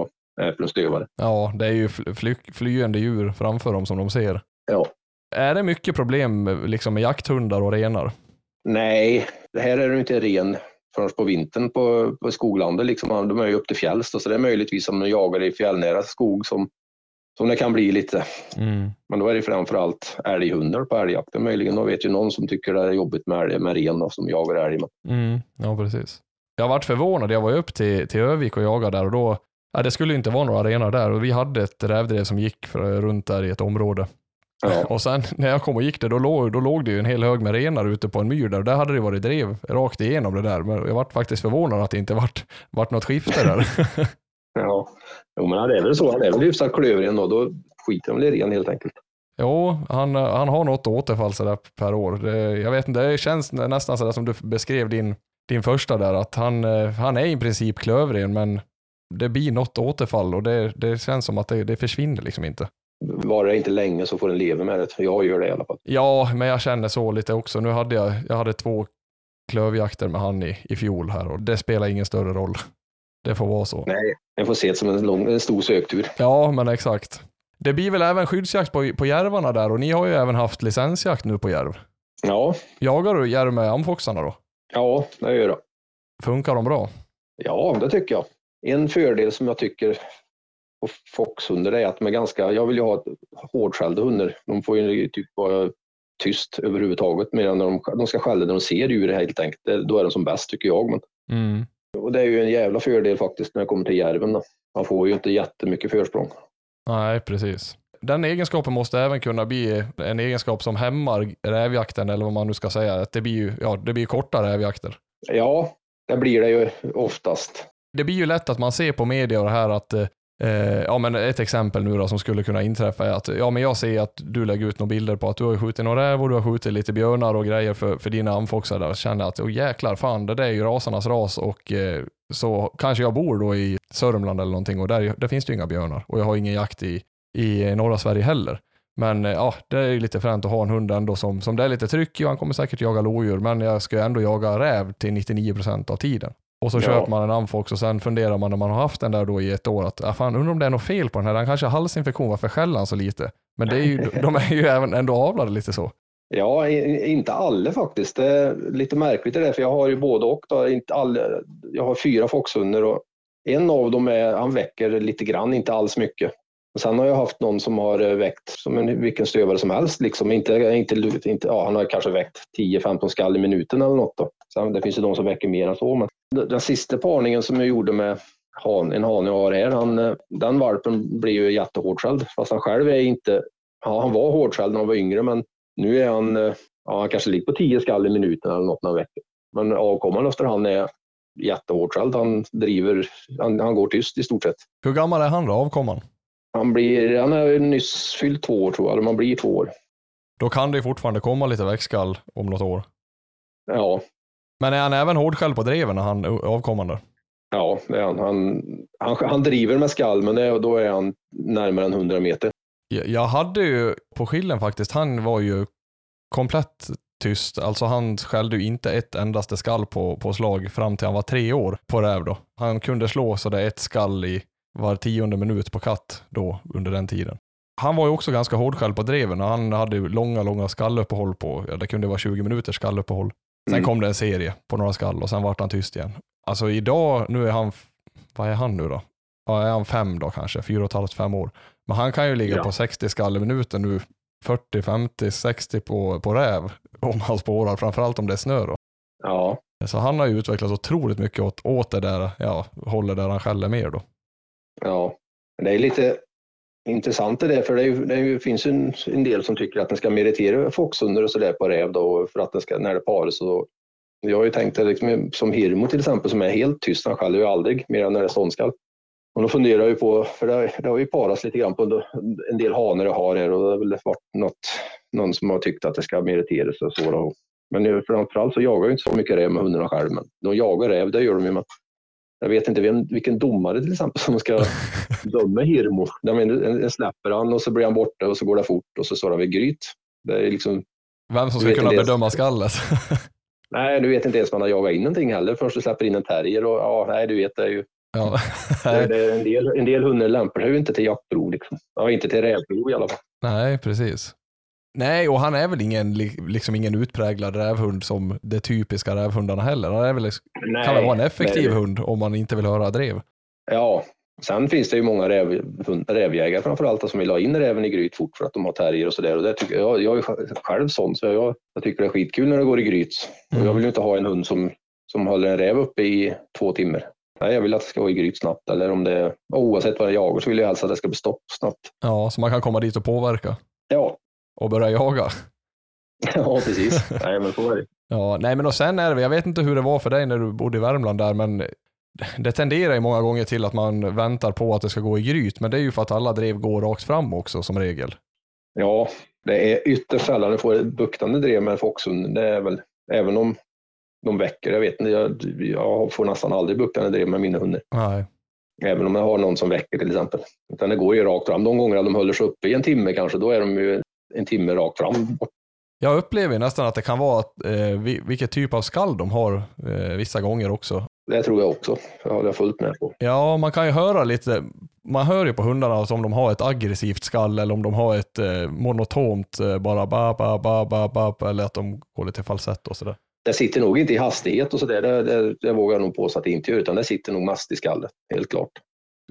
för en stövare. Ja, det är ju fly flyende djur framför dem som de ser. Ja. Är det mycket problem liksom, med jakthundar och renar? Nej, det här är det inte ren förrän på vintern på, på skoglandet. Liksom. De är ju upp till fjälls, så det är möjligtvis om de jagar i fjällnära skog som som det kan bli lite. Mm. Men då är det framförallt älghundar på älgjakten möjligen. Då vet ju någon som tycker det är jobbigt med älg, med ren som jagar älg. Men Mm. Ja, precis. Jag varit förvånad. Jag var ju upp till, till Övik och jagade där och då, ja, det skulle inte vara några renar där och vi hade ett rävdrev som gick för, runt där i ett område. ja, Och sen när jag kom och gick där, då låg, då låg det ju en hel hög med renar ute på en myr där och där hade det varit drev rakt igenom det där. Men jag vart faktiskt förvånad att det inte vart, vart något skifte där. ja. Jo, men det är väl så. Han är väl hyfsat klövren då. Då skiter han väl i ren helt enkelt. Jo, han, han har något återfall sådär per år. Det, jag vet inte, det känns nästan sådär som du beskrev din, din första där, att han, eh, han är i princip klövren, men det blir något återfall och det, det känns som att det, det försvinner liksom inte. Var det inte länge så får den leva med det. Jag gör det i alla fall. Ja, men jag känner så lite också. Nu hade jag, jag hade två klövjakter med han i, i fjol här och det spelar ingen större roll. Det får vara så. Nej, jag får se det som en, lång, en stor söktur. Ja, men exakt. Det blir väl även skyddsjakt på, på järvarna där och ni har ju även haft licensjakt nu på järv. Ja, Jagar du järv med amfoxarna då? ja, det gör jag. Funkar de bra? Ja, det tycker jag. En fördel som jag tycker på foxhundar är att de är ganska, jag vill ju ha hårdskällda hundar. De får ju typ vara tyst överhuvudtaget medan de, de ska skälla när de ser djur helt enkelt. Det- Då är de som bäst tycker jag. Men, Mm. Och det är ju en jävla fördel faktiskt när det kommer till järven. Då. Man får ju inte jättemycket försprång. Nej, precis. Den egenskapen måste även kunna bli en egenskap som hämmar rävjakten eller vad man nu ska säga. Att det blir ju ja, det blir korta rävjakter. Ja, det blir det ju oftast. Det blir ju lätt att man ser på media och det här att eh, ja, men ett exempel nu då som skulle kunna inträffa är att ja, men jag ser att du lägger ut några bilder på att du har skjutit några räv och du har skjutit lite björnar och grejer för, för dina amfoxar där och känner att oh, jäklar fan det där är ju rasarnas ras och eh, så kanske jag bor då i Sörmland eller någonting och där, där finns det ju inga björnar och jag har ingen jakt i, i eh, norra Sverige heller. Men eh, ja, det är ju lite fränt att ha en hund ändå som, som det är lite tryck i och han kommer säkert jaga lodjur men jag ska ju ändå jaga räv till 99% av tiden. Och så Ja. köper man en amfox och sen funderar man när man har haft den där då i ett år att ah, fan, undrar om det är något fel på den här. Den kanske har halsinfektion, varför skäller han så lite? Men det är ju, de är ju även ändå avlade lite så. Ja, inte alla faktiskt. Det är lite märkligt det där, för jag har ju både och. Då. Inte alla, jag har fyra foxhundar och en av dem är, han väcker lite grann, inte alls mycket. Och sen har jag haft någon som har eh, väckt som en, vilken stövare som helst. Liksom. Inte, inte, inte, ja, han har kanske väckt 10-15 skall i minuten eller något. Då. Sen, det finns ju de som väcker mer än så. Men den, sista parningen som jag gjorde med han, en hane jag har här, han, eh, den valpen blir ju jättehårdskälld. Fast han själv är inte, ja, han var hårdskälld när han var yngre men nu är han, eh, ja, han kanske ligger på 10 skall i minuten eller något några veckor. Men avkomman efter han är jättehårdskälld. Han driver, han, han går tyst i stort sett. Hur gammal är han då, avkomman? Han, blir, han är nyss fyllt två år tror jag, eller man blir två år. Då kan det fortfarande komma lite växtskall om något år. Ja, Men är han även hårdskälld på dreven när han avkommande? ja det är han. Han, han. han driver med skall, men det, då är han närmare än 100 meter. Jag jag hade ju på skillen faktiskt, han var ju komplett tyst. Alltså han skällde ju inte ett endaste skall på, på slag fram till han var tre år på räv då. Han kunde slå så det ett skall i var tionde minut på katt då under den tiden. Han var ju också ganska hårdskälld på dreven och han hade långa, långa skalluppehåll på, ja det kunde vara 20 minuters skalluppehåll. Sen Mm. kom det en serie på några skall och sen vart han tyst igen. Alltså idag, nu är han, vad är han nu då? Ja, är han fem då kanske? Fyra och ett halvt, fem år. Men han kan ju ligga Ja. på 60 skall i minuten nu, 40, 50, 60 på, på räv om han spårar, framförallt om det är snö då. Ja, Så han har ju utvecklats otroligt mycket åt, åt det där, ja, håller där han skäller mer då. ja. Det är lite intressant det där, för det, är det finns ju en, en del som tycker att den ska meritera foxhundar och sådär på räv då, för att den ska, när det paras. Och, jag har ju tänkt det liksom, som Hirmo till exempel, som är helt tyst, han skäller ju aldrig mer än när det är ståndskall. Och då funderar jag ju på, för det, har- det har ju parats lite grann på en del hanar jag har här och det har väl varit något, någon som har tyckt att det ska meriteras och så. Då. Men framförallt så jagar jag inte så mycket räv med hundarna själv, men de jagar räv, det gör de ju. Men jag vet inte vem, vilken domare till exempel som ska döma Hirmo. En, släpper han och så blir han borta och så går det fort och så står han vid gryt. Det är liksom, Vem som ska kunna bedöma skallet. nej, du vet inte ens om han har jagat in någonting heller först du släpper in en terrier. Och, ja, nej, du vet, det är ju ja. det, det är en, del, en del hundar lämpar sig ju inte till jaktprov. Liksom. Ja, inte till rävprov i alla fall. Nej, precis. Nej, och han är väl ingen, li- liksom ingen utpräglad rävhund som de typiska rävhundarna heller. Han är väl, Nej, kan väl vara en effektiv nej. hund om man inte vill höra drev. Ja, Sen finns det ju många räv, rävjägare framförallt som vill ha in räven i gryt fort för att de har terrier och sådär. Och det tycker jag, jag är själv sån så jag, jag tycker det är skitkul när det går i gryt. Och jag vill ju inte ha en hund som, som håller en räv uppe i två timmar. Nej, jag vill att det ska gå i gryt snabbt eller om det, oavsett vad jag jagar så vill jag helst att det ska bli stopp snabbt. Ja, så man kan komma dit och påverka Ja, och börja jaga. ja precis. Nej, men så är det. Ja, nej men och sen är det, jag vet inte hur det var för dig när du bodde i Värmland där, men det tenderar ju många gånger till att man väntar på att det ska gå i gryt, men det är ju för att alla drev går rakt fram också som regel. Ja, det är ytterst sällan du får ett buktande drev med foxhund. Det är väl, även om de väcker, jag vet inte, jag, jag får nästan aldrig buktande drev med mina hundar. Nej. Även om jag har någon som väcker till exempel. Utan det går ju rakt fram. De gånger de håller sig uppe i en timme kanske, då är de ju en timme rakt fram. Jag upplever nästan att det kan vara att, eh, vi- vilket typ av skall de har eh, vissa gånger också. Det tror jag också. Det har jag fullt med på. Ja, man kan ju höra lite, man hör ju på hundarna alltså om de har ett aggressivt skall eller om de har ett eh, monotont eh, bara ba ba ba ba ba eller att de går lite falsett och sådär. Det sitter nog inte i hastighet och sådär. Det, det, det vågar jag nog påstå att det inte gör, utan det sitter nog mest i skallet. Helt klart.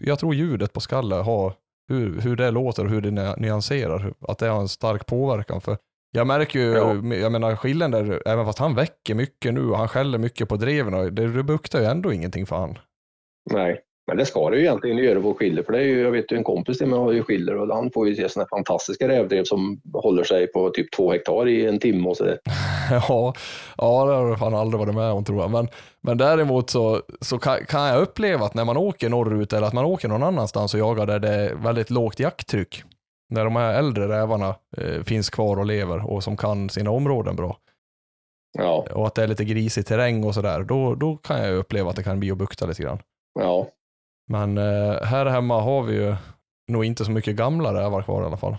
Jag tror ljudet på skallet har, hur, hur det låter och hur det ny- nyanserar, att det har en stark påverkan. För jag märker ju, Ja. jag menar skillen där, även fast han väcker mycket nu och han skäller mycket på dreven, det, det buktar ju ändå ingenting för han. Nej, men det ska det ju egentligen göra på skiller. För det är ju, jag vet ju en kompis till mig har ju skiller och han får ju se sådana fantastiska rävdrev som håller sig på typ två hektar i en timme och sådär. Ja, ja, det har jag fan aldrig varit med om tror jag. Men, men däremot så, så kan, kan jag uppleva att när man åker norrut eller att man åker någon annanstans och jagar där det är väldigt lågt jakttryck, när de här äldre rävarna eh, finns kvar och lever och som kan sina områden bra, Ja, och att det är lite grisig terräng och sådär, då, då kan jag uppleva att det kan bli att bukta lite grann. ja. Men eh, här hemma har vi ju nog inte så mycket gamla rävar kvar i alla fall.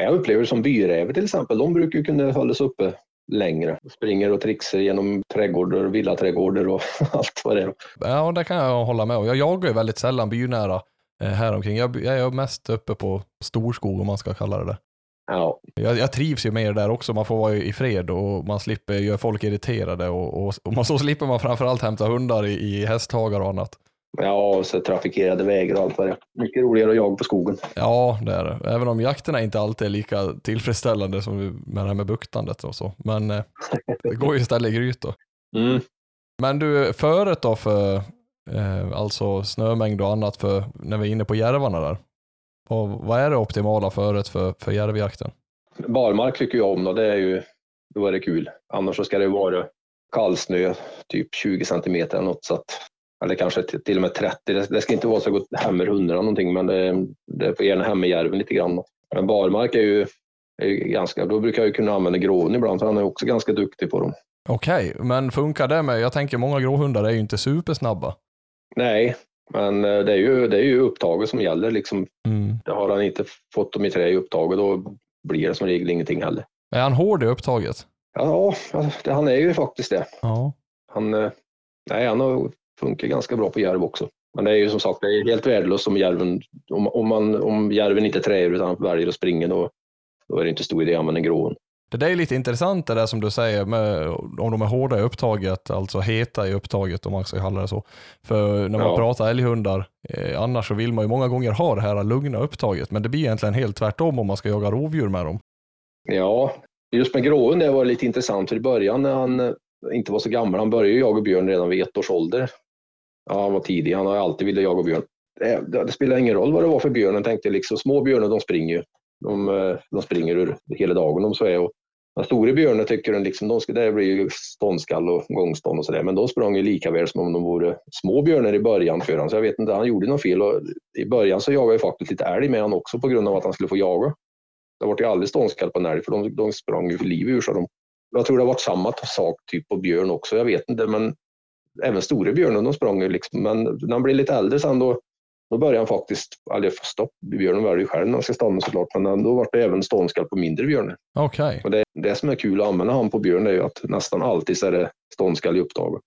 Jag upplever det som byräver till exempel. De brukar ju kunna hållas uppe längre. Springer och trixar genom trädgårdar, villaträdgårdar och allt vad det är. Ja, det kan jag hålla med om. Jag jagar ju väldigt sällan bynära eh, här omkring. Jag, jag är mest uppe på storskog om man ska kalla det det. Ja, Jag, jag trivs ju mer där också. Man får vara i fred och man slipper göra folk irriterade och, och, och man, så slipper man framförallt hämta hundar i, i hästhagar och annat. Ja så trafikerade vägar och allt vad det är. Mycket roligare att jaga på skogen. Ja, det är det. Även om jakterna inte alltid är lika tillfredsställande som med det här med buktandet och så. Men eh, det går ju istället i gryt då. Mm. Men du, föret då för eh, alltså snömängd och annat för när vi är inne på järvarna där. Och vad är det optimala föret för, för järvjakten? Barmark tycker jag om då. Det är ju, då är det kul. Annars så ska det ju vara kallsnö, typ 20 centimeter eller något. Så att, eller kanske till och med 30. Det, det ska inte vara så gott hämmer hundarna någonting, men det, det får gärna hämma järven lite grann. Men barmark är ju, är ju ganska, då brukar jag ju kunna använda grån ibland, för han är också ganska duktig på dem. Okej, men funkar det med, jag tänker många gråhundar är ju inte supersnabba. Nej, men eh, det är ju, det är ju upptaget som gäller. Liksom. Mm. Det har han inte fått dem i trä i upptaget, då blir det som regel ingenting heller. Är han hård i upptaget? Ja, han är ju faktiskt det. Ja. Han, eh, nej, han har funkar ganska bra på järv också. Men det är ju som sagt det är helt värdelöst om järven, om, om, man, om järven inte träer utan väljer att springa då, då är det inte stor idé att använda en grån. Det där är lite intressant det där som du säger med om de är hårda i upptaget, alltså heta i upptaget om man ska kalla det så. För när man Ja. pratar älghundar, eh, annars så vill man ju många gånger ha det här lugna upptaget, men det blir egentligen helt tvärtom om man ska jaga rovdjur med dem. Ja, just med gråen det var lite intressant för i början när han eh, inte var så gammal, han började ju jaga björn redan vid ett års ålder. Ja, han var tidig, han har alltid velat jaga björn. Det, det, spelar ingen roll vad det var för björn, jag tänkte liksom små björnar de springer ju. De, eh, de springer hela dagen om så är. Och de stora björnar tycker den liksom, de ska, det blir ju ståndskall och gångstånd och sådär, men de sprang ju lika väl som om de vore små björnar i början för honom. Så jag vet inte, han gjorde något fel. Och I början så jagade jag faktiskt lite älg med honom också på grund av att han skulle få jaga. Det var ju aldrig ståndskall på en älg för de, de sprang ju för livet ur sig. Jag tror det har varit samma sak typ på björn också, jag vet inte, men även stora björnar de sprang ju liksom. Men när han blev lite äldre sen då, då började han faktiskt, eller stopp, björnen väljer ju själv när han ska stanna såklart, men då var det även ståndskall på mindre björnar. Okej. Och det, det som är kul att använda han på björn är ju att nästan alltid så är det ståndskall i upptaget.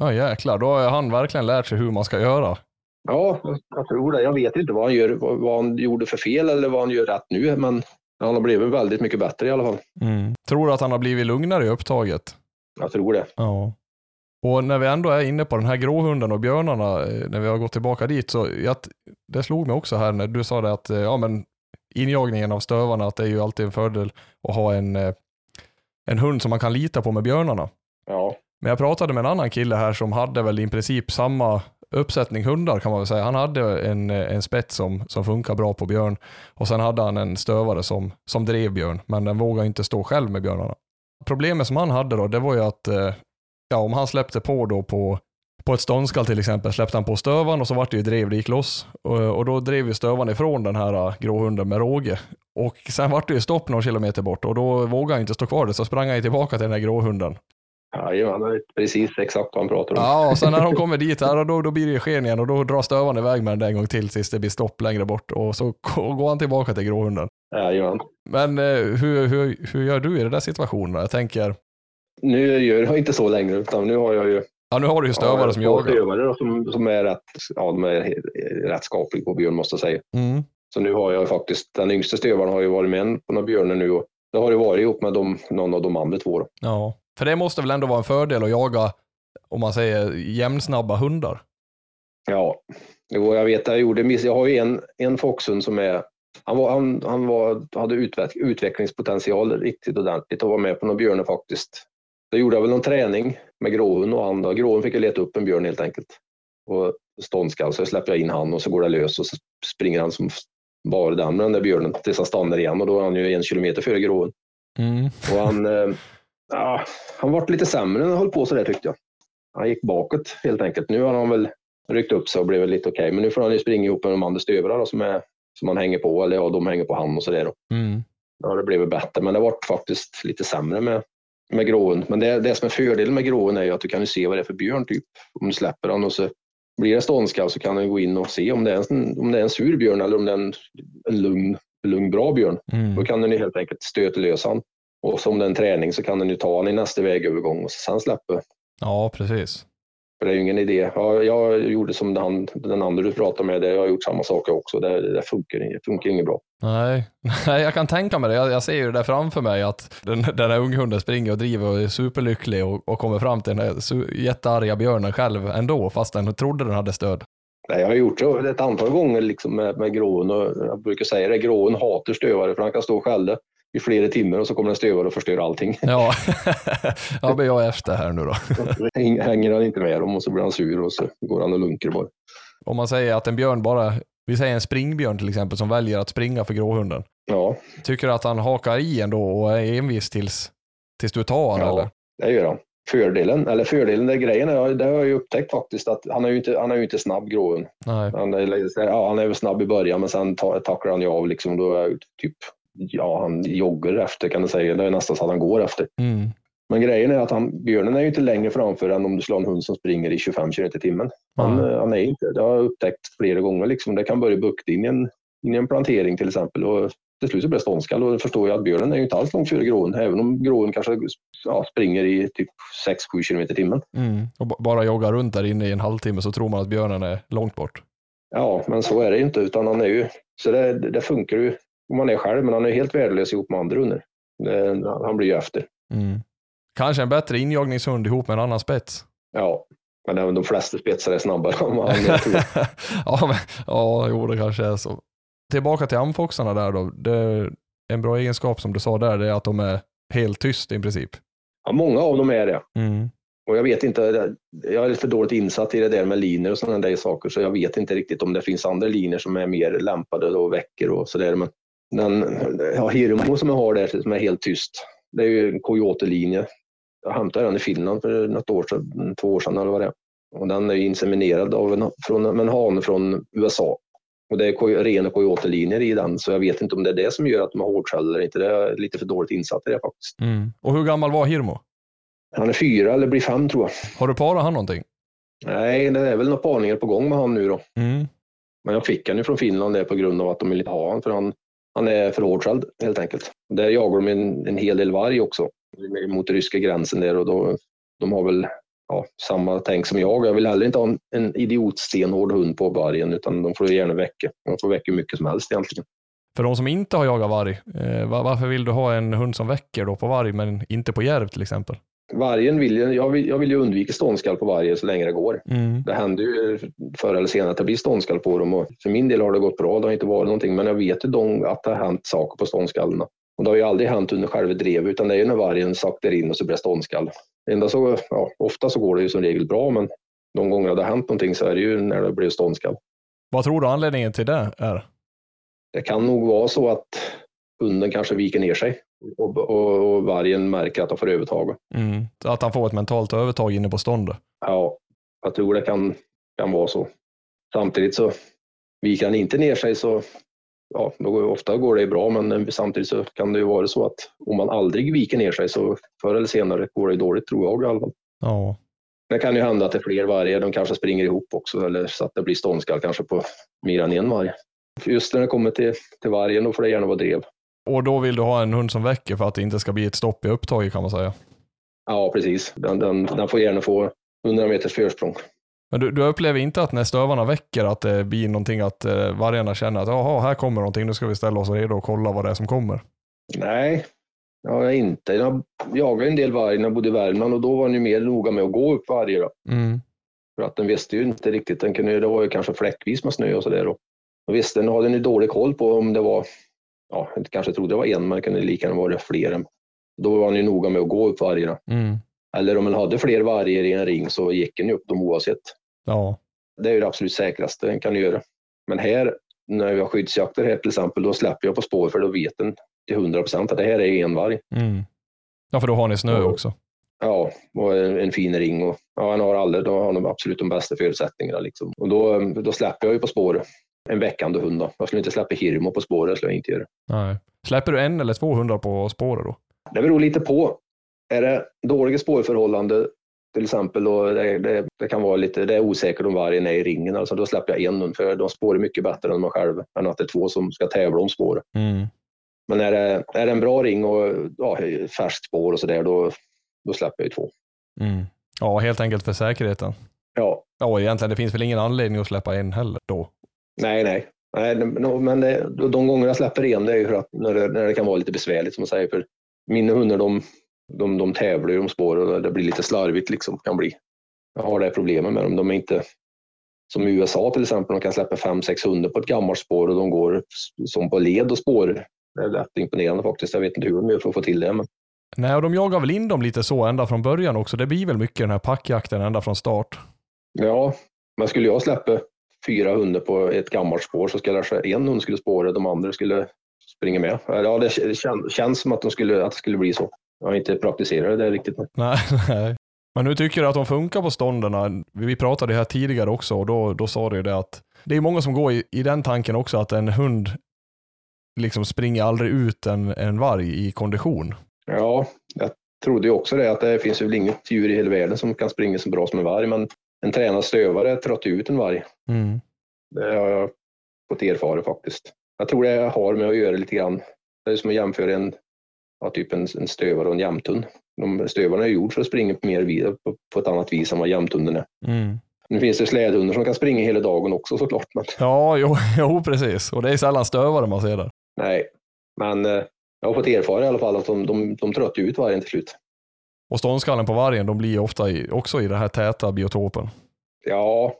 Ja jäklar, då har han verkligen lärt sig hur man ska göra. Ja, jag tror det. Jag vet inte vad han, gör, vad, han gjorde för fel eller vad han gör rätt nu, men han har blivit väldigt mycket bättre i alla fall. Tror du att han har blivit lugnare i upptaget? Jag tror det. Ja. Och när vi ändå är inne på den här gråhunden och björnarna, eh, när vi har gått tillbaka dit, så jag, det slog mig också här när du sa det att eh, ja, men injagningen av stövarna, att det är ju alltid en fördel att ha en, eh, en hund som man kan lita på med björnarna. Ja. Men jag pratade med en annan kille här som hade väl i princip samma uppsättning hundar kan man väl säga. Han hade en, en spets som, som funkar bra på björn och sen hade han en stövare som, som drev björn, men den vågade inte stå själv med björnarna. Problemet som han hade då, det var ju att eh, ja, om han släppte på då på, på ett ståndskall till exempel, släppte han på stövan och så vart det ju drev, det gick loss. Och, och då drev ju stövan ifrån den här uh, gråhunden med råge. Och sen vart det ju stopp några kilometer bort och då vågade han inte stå kvar där, så sprang han ju tillbaka till den här gråhunden. Jajamän, det är precis exakt vad han pratar om. Ja, och sen när de kommer dit, här, då, då blir det ju sken igen och då drar stövan iväg med den en gång till tills det blir stopp längre bort och så går han tillbaka till gråhunden. Jajamän. Men eh, hur, hur, hur gör du i den där situationen? Jag tänker, Nu gör jag inte så längre, utan nu har jag ju ja nu har du ju stövare ja, som jagar. stövare då, som, som är rätt, ja, de är rätt skapliga på björn måste jag säga. Mm. Så nu har jag faktiskt, den yngste stövaren har ju varit med på några björnar nu och det har ju varit ihop med de, någon av de andra två. Då. Ja, för det måste väl ändå vara en fördel att jaga, om man säger jämnsnabba hundar? Ja, jo, jag vet, jag gjorde miss. Jag har ju en, en foxhund som är, han, var, han, han var, hade utveck, utvecklingspotential riktigt ordentligt och var med på några björnar faktiskt. Då gjorde jag väl någon träning med gråhund och han då. Gråhund fick jag leta upp en björn helt enkelt. Och ståndskall, så släpper jag in han och så går det lös och så springer han som bara den med den där björnen tills han stannar igen och då är han ju en kilometer före gråhund. Mm. Och han, eh, ja, han vart lite sämre när han höll på så där tyckte jag. Han gick bakåt helt enkelt. Nu har han väl ryckt upp sig och blivit lite okej, men nu får han ju springa ihop med de andra stövarna som, är, som han hänger på, eller ja, de hänger på han och sådär. Mm. Ja, det blev bättre, men det vart faktiskt lite sämre med, med gråhund. Men det, det som är fördelen med gråhund är ju att du kan se vad det är för björn typ. Om du släpper han och så blir det ståndskall så kan du gå in och se om det är en, om det är en sur björn eller om det är en, en lugn, lugn, bra björn. Då Mm. kan den ju helt enkelt stöta lös han. Och som det är en träning så kan den ju ta han i nästa vägövergång och sen släppa. Ja, precis. För det är ju ingen idé. Ja, jag gjorde som den, den andra du pratade med, det, jag har gjort samma sak också. Det, det funkar, det funkar inget bra. Nej. Nej, jag kan tänka mig det. Jag, jag ser ju det där framför mig att den, den där unghunden springer och driver och är superlycklig och, och kommer fram till den där su- jättearga björnen själv ändå, fast den trodde den hade stöd. Nej, jag har gjort det ett antal gånger liksom med, med gråen och jag brukar säga det, gråen hatar stövare för han kan stå och skälla i flera timmar och så kommer en stövare och förstör allting. Ja, ja men jag är efter här nu då. Häng- Hänger han inte med dem och så blir han sur och så går han och lunkar bara. Om man säger att en björn bara, vi säger en springbjörn till exempel, som väljer att springa för gråhunden. Ja, Tycker du att han hakar i ändå och är envis tills, tills du tar honom Ja. eller? det gör han. Fördelen, eller fördelen, det grejen är, det har jag ju upptäckt faktiskt att han är ju inte, han är ju inte snabb gråen. Nej. Han är, ja, han är väl snabb i början men sen ta- tacklar han ju av liksom. Då är jag typ, ja han joggar efter kan du säga. Det är nästan så att han går efter. Mm. Men grejen är att han, björnen är ju inte längre framför än om du slår en hund som springer i 25 km i timmen. Han, Mm. han är inte, det har jag upptäckt flera gånger. Liksom. Det kan börja bukta in i en, in i en plantering till exempel. Och till slut så blir det ståndskall och då förstår jag att björnen är ju inte alls långt före gråen. Även om gråen kanske ja, springer i typ 6-7 km i timmen. Mm. Och ba- bara jogga runt där inne i en halvtimme så tror man att björnen är långt bort. Ja, men så är det ju inte. Utan han är ju, så det, det funkar ju om man är själv, men han är helt värdelös ihop med andra hundar. Han blir ju efter. Mm. Kanske en bättre injagningshund ihop med en annan spets. Ja, men även de flesta spetsar är snabbare än vad han är. ja, men, ja, jo det kanske är så. Tillbaka till amfoxarna där då. Det, en bra egenskap som du sa där, det är att de är helt tyst i princip. Ja, många av dem är det. Mm. Och jag vet inte, jag är för dåligt insatt i det där med linjer och sådana där saker, så jag vet inte riktigt om det finns andra linjer som är mer lämpade och väcker och sådär. Men den ja, Hirmo som jag har där, som är helt tyst, det är ju en Coyote-linje. Jag hämtade den i Finland för något år sedan, två år sedan eller vad det är. Och den är inseminerad av en, från, en hane från USA. Och det är rena Coyote-linjer i den, så jag vet inte om det är det som gör att de har hårdskäll eller inte. Det är lite för dåligt insatt i det faktiskt. Mm. Och hur gammal var Hirmo? Han är fyra eller blir fem tror jag. Har du parat han någonting? Nej, det är väl några parningar på gång med han nu då. Mm. Men jag fick han ju från Finland det på grund av att de vill inte ha honom för han, han är för hårdskälld helt enkelt. Där jagar de en, en hel del varg också mot ryska gränsen där och då, de har väl ja, samma tänk som jag. Jag vill heller inte ha en, en idiotstenhård hund på vargen utan de får gärna väcka. De får väcka hur mycket som helst egentligen. För de som inte har jagat varg, eh, varför vill du ha en hund som väcker då på varg men inte på järv till exempel? Vargen vill ju, jag vill, jag vill ju undvika ståndskall på varje så länge det går. Mm. Det händer ju förr eller senare att det blir ståndskall på dem och för min del har det gått bra. Det har inte varit någonting, men jag vet ju de, att det har hänt saker på ståndskallarna. Och det har ju aldrig hänt under själva drevet, utan det är ju när vargen saktar in och så blir det ståndskall. Enda så, ja, ofta så går det ju som regel bra, men de gånger det har hänt någonting så är det ju när det blir ståndskall. Vad tror du anledningen till det är? Det kan nog vara så att hunden kanske viker ner sig och, och, och vargen märker att de får övertag. Mm. Att han får ett mentalt övertag inne på ståndet. Ja, jag tror det kan, kan vara så. Samtidigt så viker han inte ner sig så ja, då går, ofta går det bra, men samtidigt så kan det ju vara så att om man aldrig viker ner sig så förr eller senare går det dåligt, tror jag i alla fall. Ja. Det kan ju hända att det är fler vargar, de kanske springer ihop också, eller så att det blir ståndskall kanske på mer än en varg. Just när det kommer till, till vargen, då får det gärna vara drev. Och då vill du ha en hund som väcker för att det inte ska bli ett stopp i upptaget kan man säga. Ja, precis. Den, den, den får gärna få 100 meters försprång. Men du, du upplever inte att när stövarna väcker att det blir någonting att eh, vargarna känner att jaha, här kommer någonting, nu ska vi ställa oss redo och kolla vad det är som kommer? Nej, ja, inte. Jag jagade en del varg när jag bodde i Värmland och då var den ju mer noga med att gå upp varje. Mm. För att den visste ju inte riktigt, den kunde, det var ju kanske fläckvis med snö och sådär. Och visste, den hade den ju dålig koll på om det var, ja, jag kanske trodde det var en, men det kunde lika gärna vara fler. Då var han ju noga med att gå upp vargarna. Mm. Eller om man hade fler vargar i en ring så gick den ju upp dem oavsett. Ja. Det är ju det absolut säkraste den kan göra. Men här, när vi har skyddsjakter här till exempel, då släpper jag på spår för då vet den till 100 procent att det här är en varg. Mm. Ja, för då har ni snö Ja. också. Ja, och en, en fin ring och ja, han har alla, då har han absolut de bästa förutsättningarna liksom. Och då, då släpper jag ju på spår en väckande hund då. Jag skulle inte släppa Hirmo på spåret, skulle jag inte göra. Nej. Släpper du en eller två hundar på spåret då? Det beror lite på. Är det dåliga spårförhållanden till exempel och det, det, det kan vara lite, det är osäkert om vargen är i ringen, alltså då släpper jag en hund för de spårar mycket bättre än man själv, än att det är två som ska tävla om spåret. Mm. Men är det, är det en bra ring och ja, färskt spår och sådär, då, då släpper jag ju två. Mm. Ja, helt enkelt för säkerheten. Ja, Ja, egentligen, det finns väl ingen anledning att släppa en heller då. Nej, nej. nej men det, de gånger jag släpper en, det är ju för att när det, när det kan vara lite besvärligt som man säger. För mina hundar, de, de, de tävlar ju om spår och det blir lite slarvigt liksom, kan bli. Jag har det problemet med dem. De är inte som i USA till exempel, de kan släppa fem, sex hundar på ett gammalt spår och de går som på led och spår. Det är rätt imponerande faktiskt. Jag vet inte hur de gör för att få till det. Men Nej, och de jagar väl in dem lite så ända från början också. Det blir väl mycket den här packjakten ända från start. Ja, men skulle jag släppa fyra hundar på ett gammalt spår så skulle kanske en hund skulle spåra, de andra skulle springa med. Ja, det kän- känns som att, de skulle, att det skulle bli så. Jag har inte praktiserat det riktigt. Nej, nej. Men hur tycker du att de funkar på stånden? Vi pratade här tidigare också och då, då sa du det att det är många som går i, i den tanken också att en hund liksom springer aldrig ut en, en varg i kondition. Ja, jag trodde ju också det, att det finns väl inget djur i hela världen som kan springa så bra som en varg, men en tränad stövare tröttar ut en varg. Mm. Det har jag fått erfara faktiskt. Jag tror det har med att göra lite grann. Det är som att jämföra en, ja, typ en, en stövare och en jämthund. De stövarna är gjord för att springa på, mer, vid- på, på ett annat vis än vad jämthunden är. Mm. Nu finns det slädhundar som kan springa hela dagen också såklart. Men, Ja, jo, jo, precis. Och det är sällan stövare man ser där. nej, men eh, jag har fått erfara i alla fall att de, de, de tröttar ut vargen till slut. Och ståndskallen på vargen, de blir ju ofta i, också i den här täta biotopen. Ja,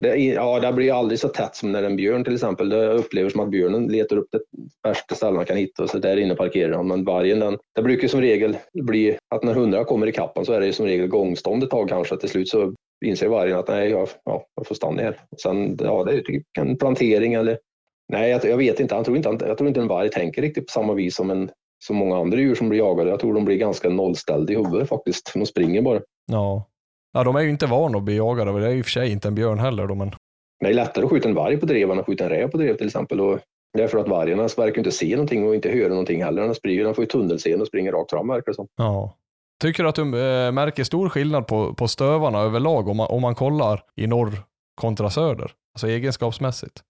det, ja, det blir aldrig så tätt som när en björn till exempel. Det upplever som att björnen letar upp det värsta stället man kan hitta och så där inne parkerar han. Men vargen, den, det brukar som regel bli att när hundarna kommer i kappan så är det som regel gångstånd ett tag kanske. Till slut så inser vargen att nej, jag, ja, jag får stanna här. Och sen, ja, det är typ en plantering eller Nej, jag, jag vet inte. Han tror inte. han- Jag tror inte en varg tänker riktigt på samma vis som, en, som många andra djur som blir jagade. Jag tror de blir ganska nollställda i huvudet faktiskt. De springer bara. Ja. ja, de är ju inte vana att bli jagade. Det är i och för sig inte en björn heller. Då, men... Det är lättare att skjuta en varg på drev än att skjuta en räv på drev till exempel. Och det är för att vargen verkar inte se någonting och inte höra någonting heller. Den, springer, den får ju tunnelseende och springer rakt fram verkar det som. Ja. Tycker du att du eh, märker stor skillnad på, på stövarna överlag om man, om man kollar i norr kontra söder? Alltså egenskapsmässigt.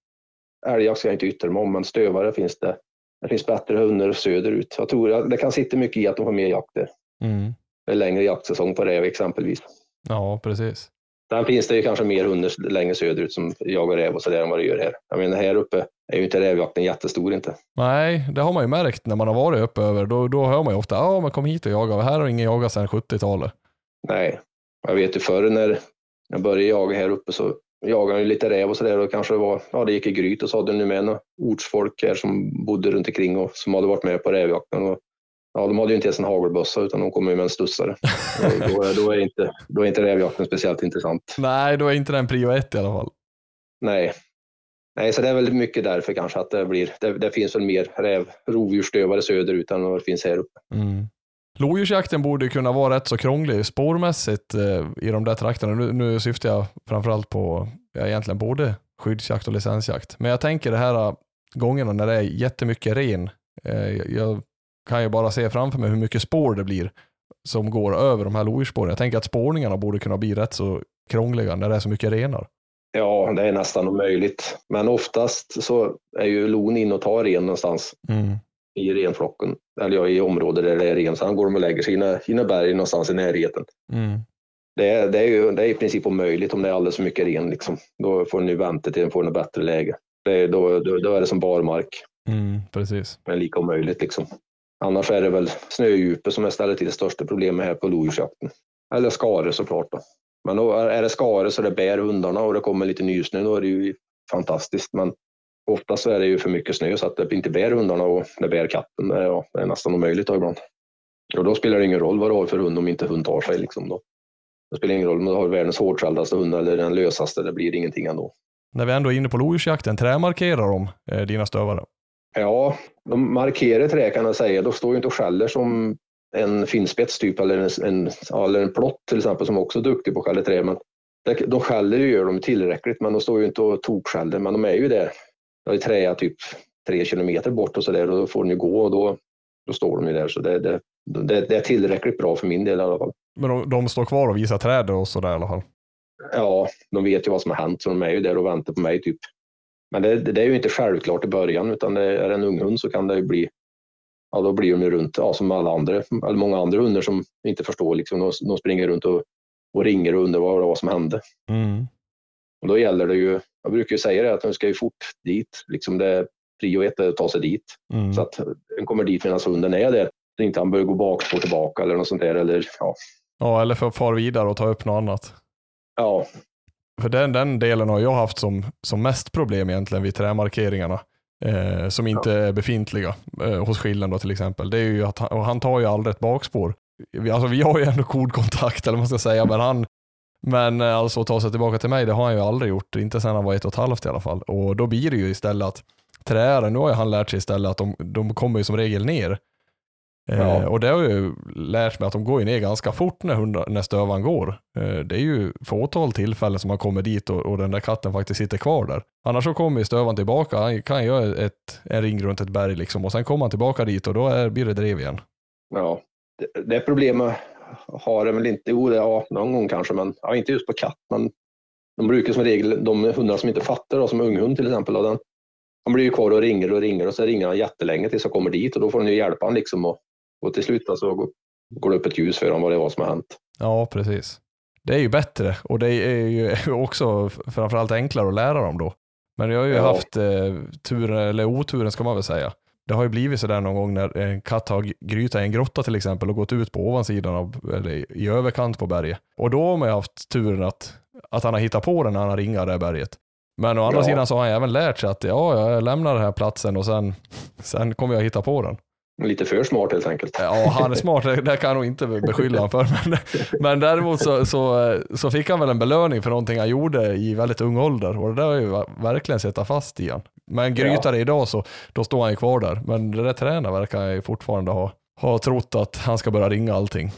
Älgjakt ska jag inte yttra mig om, men stövare finns det. Det finns bättre hundar söderut. Jag tror att det kan sitta mycket i att de har mer jakt där. Mm. Det är längre jaktsäsong på räv exempelvis. Ja, precis. Sen finns det ju kanske mer hundar längre söderut som jagar räv och sådär än vad det gör här. Jag menar här uppe är ju inte rävjakten jättestor inte. Nej, det har man ju märkt när man har varit uppe över. Då, då hör man ju ofta, ja men kom hit och jaga. Här har ingen jagat sedan 70-talet. Nej, jag vet ju förr när jag började jaga här uppe så jagade jag lite räv och sådär och kanske var, ja det gick i gryt och så hade nu med några ortsfolk här som bodde runt omkring och som hade varit med på rävjakten. Och, ja, de hade ju inte ens en hagelbössa utan de kom med en studsare. då, då, är inte, då är inte rävjakten speciellt intressant. Nej, då är inte den prio ett i alla fall. Nej. Nej, så det är väl mycket därför kanske att det blir, det, det finns väl mer räv, rovdjursstövare söderut än vad det finns här uppe. Mm. Lodjursjakten borde kunna vara rätt så krånglig spårmässigt eh, i de där trakterna. Nu, nu syftar jag framförallt på ja, egentligen både skyddsjakt och licensjakt. Men jag tänker det här eh, gångerna när det är jättemycket ren. Eh, jag kan ju bara se framför mig hur mycket spår det blir som går över de här lodjursspåren. Jag tänker att spårningarna borde kunna bli rätt så krångliga när det är så mycket renar. Ja, det är nästan omöjligt. Men oftast så är ju lon in och tar ren någonstans. Mm i renflocken, eller ja, i området där det är ren. Sen går de och lägger sina, sina berg någonstans i närheten. Mm. Det, är, det, är ju, det är i princip omöjligt om det är alldeles för mycket ren. Liksom. Då får ni vänta till den får ett bättre läge. Det då, då, då, är det som barmark. Mm, precis. Men lika omöjligt liksom. Annars är det väl snödjupet som är stället till det största problemet här på lodjursjakten. Eller skare såklart. Då. Men då är det skare så det bär hundarna och det kommer lite nysnö, då är det ju fantastiskt. Men Oftast är det ju för mycket snö så att det inte bär hundarna och det bär katten. Ja, det är nästan omöjligt då ibland. Och då spelar det ingen roll vad du har för hund om inte hund tar sig. Liksom då. Det spelar ingen roll om du har världens hårdträldaste hund eller den lösaste, det blir ingenting ändå. När vi ändå är inne på lodjursjakten, trämarkerar de eh, dina stövare? Ja, de markerar trä kan jag säga. De står ju inte och skäller som en finspets typ eller en, en, eller en plott till exempel som också är duktig på att skälla trä. Men de skäller ju gör de tillräckligt men de står ju inte och tokskäller men de är ju där jag har träa typ tre kilometer bort och så där och då får den ju gå och då, då står de ju där. Så det, det, det, det är tillräckligt bra för min del i alla fall. Men de, de står kvar och visar träd och så där i alla fall? Ja, de vet ju vad som har hänt så de är ju där och väntar på mig typ. Men det, det är ju inte självklart i början utan det är en ung hund så kan det ju bli Ja, då blir de ju runt ja, som alla andra, eller många andra hundar som inte förstår. Liksom. De, de springer runt och, och ringer och undrar vad det var som hände. Mm. Och då gäller det ju, jag brukar ju säga det, att de ska ju fort dit. Liksom det prio ett är att ta sig dit. Mm. Så att den kommer dit medan hunden är där. Så inte han börjar gå bakspår tillbaka eller något sånt där. Eller, ja. ja, eller för att fara vidare och ta upp något annat. Ja. För den, den delen har jag haft som, som mest problem egentligen vid trämarkeringarna. Eh, som inte ja. är befintliga eh, hos skillen då till exempel. Det är ju att han, han tar ju aldrig ett bakspår. Vi, alltså, vi har ju ändå kodkontakt eller vad man ska säga, men han, men eh, alltså att ta sig tillbaka till mig, det har han ju aldrig gjort. Inte sedan han var ett och ett halvt i alla fall. Och då blir det ju istället att träaren, nu har ju han lärt sig istället att de, de kommer ju som regel ner. Eh, ja. Eh, och det har jag ju lärt mig att de går ju ner ganska fort när, hundra, när stövan går. Eh, det är ju fåtal tillfällen som man kommer dit och, och, den där katten faktiskt sitter kvar där. Annars så kommer ju stövan tillbaka, han kan göra ett, en ring runt ett berg liksom och sen kommer han tillbaka dit och då är, blir det drev igen. Ja, det, det är problemet har den väl inte, jo det, ja, någon gång kanske, men ja, inte just på katt. Men de brukar som regel, de hundar som inte fattar, då, som unghund till exempel, och den, de blir ju kvar och ringer och ringer och så ringer han jättelänge tills jag kommer dit och då får den ju hjälpa honom liksom och, och till slut alltså, går det upp ett ljus för honom vad det var som har hänt. Ja, precis. Det är ju bättre och det är ju också framförallt enklare att lära dem då. Men jag har ju ja. haft eh, turen, eller oturen ska man väl säga, det har ju blivit sådär någon gång när en katt har grytat i en grotta till exempel och gått ut på ovansidan av, eller i överkant på berget. Och då har man ju haft turen att, att han har hittat på den när han har ringat det berget. Men å andra ja. sidan så har han även lärt sig att ja, jag lämnar den här platsen och sen, sen kommer jag hitta på den. Lite för smart helt enkelt. Ja, han är smart, det, det kan jag nog inte beskylla honom för. Men, men däremot så, så, så fick han väl en belöning för någonting han gjorde i väldigt ung ålder och det där har ju verkligen sätta fast i han. Men grytare ja. idag så då står han ju kvar där. Men det där tränaren verkar ju fortfarande ha, ha trott att han ska börja ringa allting.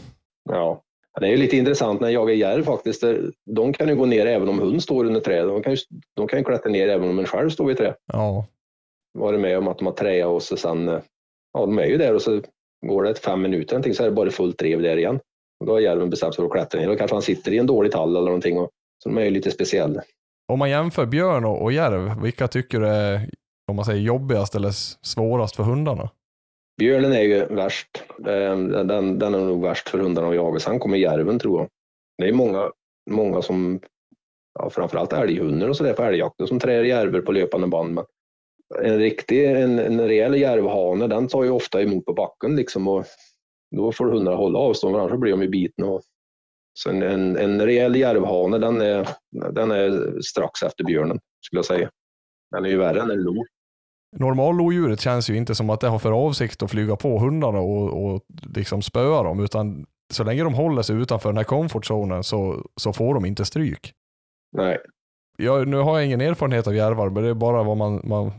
Ja, det är lite intressant när jag jagar järv faktiskt. De kan ju gå ner även om hund står under träd. De kan ju, de kan ju klättra ner även om en själv står i trä. Ja. Varit med om att de har träat och så sen, ja de är ju där och så går det fem minuter någonting så är det bara fullt drev där igen. Och då har järven bestämt sig för att klättra ner. Då kanske han sitter i en dålig tall eller någonting. Och, så de är ju lite speciella. Om man jämför björn och, järv, vilka tycker du är om man säger jobbigast eller svårast för hundarna? Björnen är ju värst. Ehm, den, den, den är nog värst för hundarna att jaga. Sen kommer järven tror jag. Det är många, många som, ja, framförallt älghundar och sådär på älgjakten som trär järver på löpande band. Men en riktig, en, en rejäl järvhane, den tar ju ofta emot på backen liksom och då får hundarna hålla avstånd, annars blir de ju bitna. Och så en, en, en rejäl järvhane, den är, den är strax efter björnen, skulle jag säga. Den är ju värre än en lo. Normallodjuret känns ju inte som att det har för avsikt att flyga på hundarna och, och liksom spöa dem, utan så länge de håller sig utanför den här comfortzonen så, så får de inte stryk. Nej, Jag, nu har jag ingen erfarenhet av järvar, men det är bara vad man, man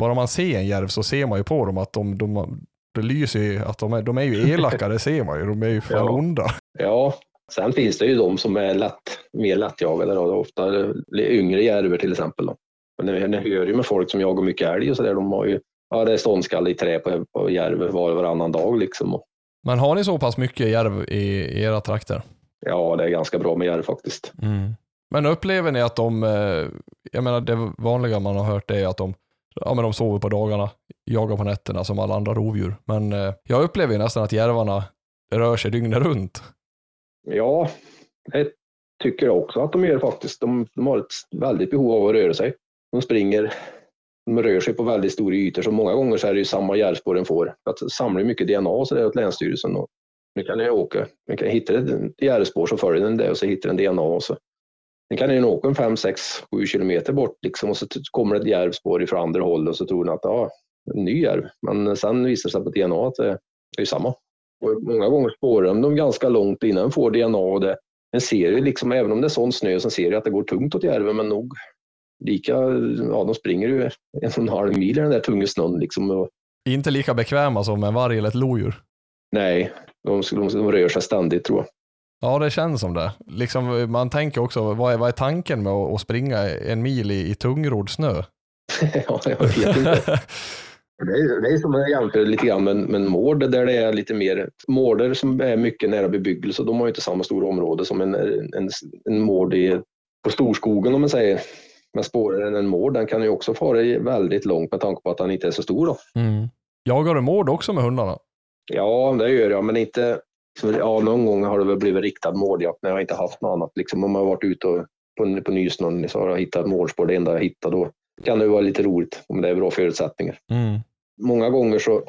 bara man ser en järv så ser man ju på dem att de, de, det lyser ju, att de är, de är ju elaka, det ser man ju. De är ju fan Ja. onda. Ja, sen finns det ju de som är lätt, mer lättjagade. Då. Ofta yngre järver till exempel. Då. Men det, det hör ju med folk som jagar mycket älg och så där. De har ju, ja det är ståndskalle i trä på, på järv var och varannan dag liksom. Men har ni så pass mycket järv i, i era trakter? ja, det är ganska bra med järv faktiskt. Men upplever ni att de, eh, jag menar det vanliga man har hört är att de, ja, men de sover på dagarna, jagar på nätterna som alla andra rovdjur. Men eh, jag upplever nästan att järvarna rör sig dygnet runt. Ja, det tycker jag också att de gör faktiskt. De, de har ett väldigt behov av att röra sig. De springer, de rör sig på väldigt stora ytor, så många gånger så är det ju samma järvspår den får. För Att samla mycket DNA och så där åt Länsstyrelsen. Och nu kan jag åka, nu kan jag hitta ett järvspår så följer den det och så hittar den DNA och så. Sen kan den åka en 5, 6, 7 kilometer bort liksom, och så kommer det ett järvspår ifrån andra hållet och så tror den att ja, en ny järv. Men sen visar det sig på DNA att det är samma. Och många gånger spårar de dem ganska långt innan de får DNA. Och det, en ser ju liksom, även om det är sån snö, så ser jag att det går tungt åt järven, men nog lika, ja de springer ju en och en halv mil i den där tunga snön liksom. Och, Inte lika bekväma som en varg eller ett lodjur. nej, de, de, de rör sig ständigt tror jag. Ja, det känns som det. Liksom, man tänker också, vad är, vad är tanken med att, att springa en mil i, i tungrodd snö? ja, jag vet inte. Det är, det är som att jämföra lite grann med, med en mård där det är lite mer mårder som är mycket nära bebyggelse. De har ju inte samma stora område som en, en, en mård i, på storskogen om man säger. Men spåren en mård, den kan ju också fara väldigt långt med tanke på att den inte är så stor. Då. Jagar du mård också med hundarna? Ja, det gör jag, men inte... Ja, någon gång har det väl blivit riktad mårdjakt när jag inte haft något annat. Liksom, om jag har varit ute och, på, på nysnön så har jag hittat mårdspår, det enda jag hittar. Då kan det vara lite roligt om det är bra förutsättningar. Många gånger så,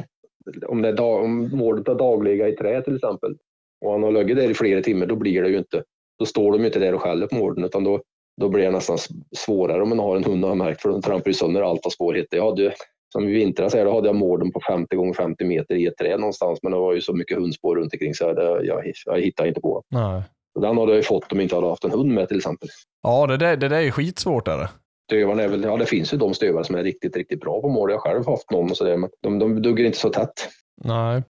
om, det är dag, om målet är dagliga i trä till exempel, och han har legat där i flera timmar, då blir det ju inte, då står de ju inte där och skäller på mården, utan då, då blir det nästan svårare om man har en hund har märkt, för de trampar ju sönder allt av spårhet. Jag hade, som i vintras här, då hade jag mården på 50 gånger 50 meter i ett träd någonstans, men det var ju så mycket hundspår runt omkring så jag, det, jag, jag hittade inte på. Nej. Och Den hade jag ju fått om jag inte hade haft en hund med till exempel. Ja, det där, det där är skitsvårt. Är det. Stövarna är väl, ja det finns ju de stövare som är riktigt, riktigt bra på mål. Jag har själv haft någon och sådär, men de, de duggar inte så tätt. Nej.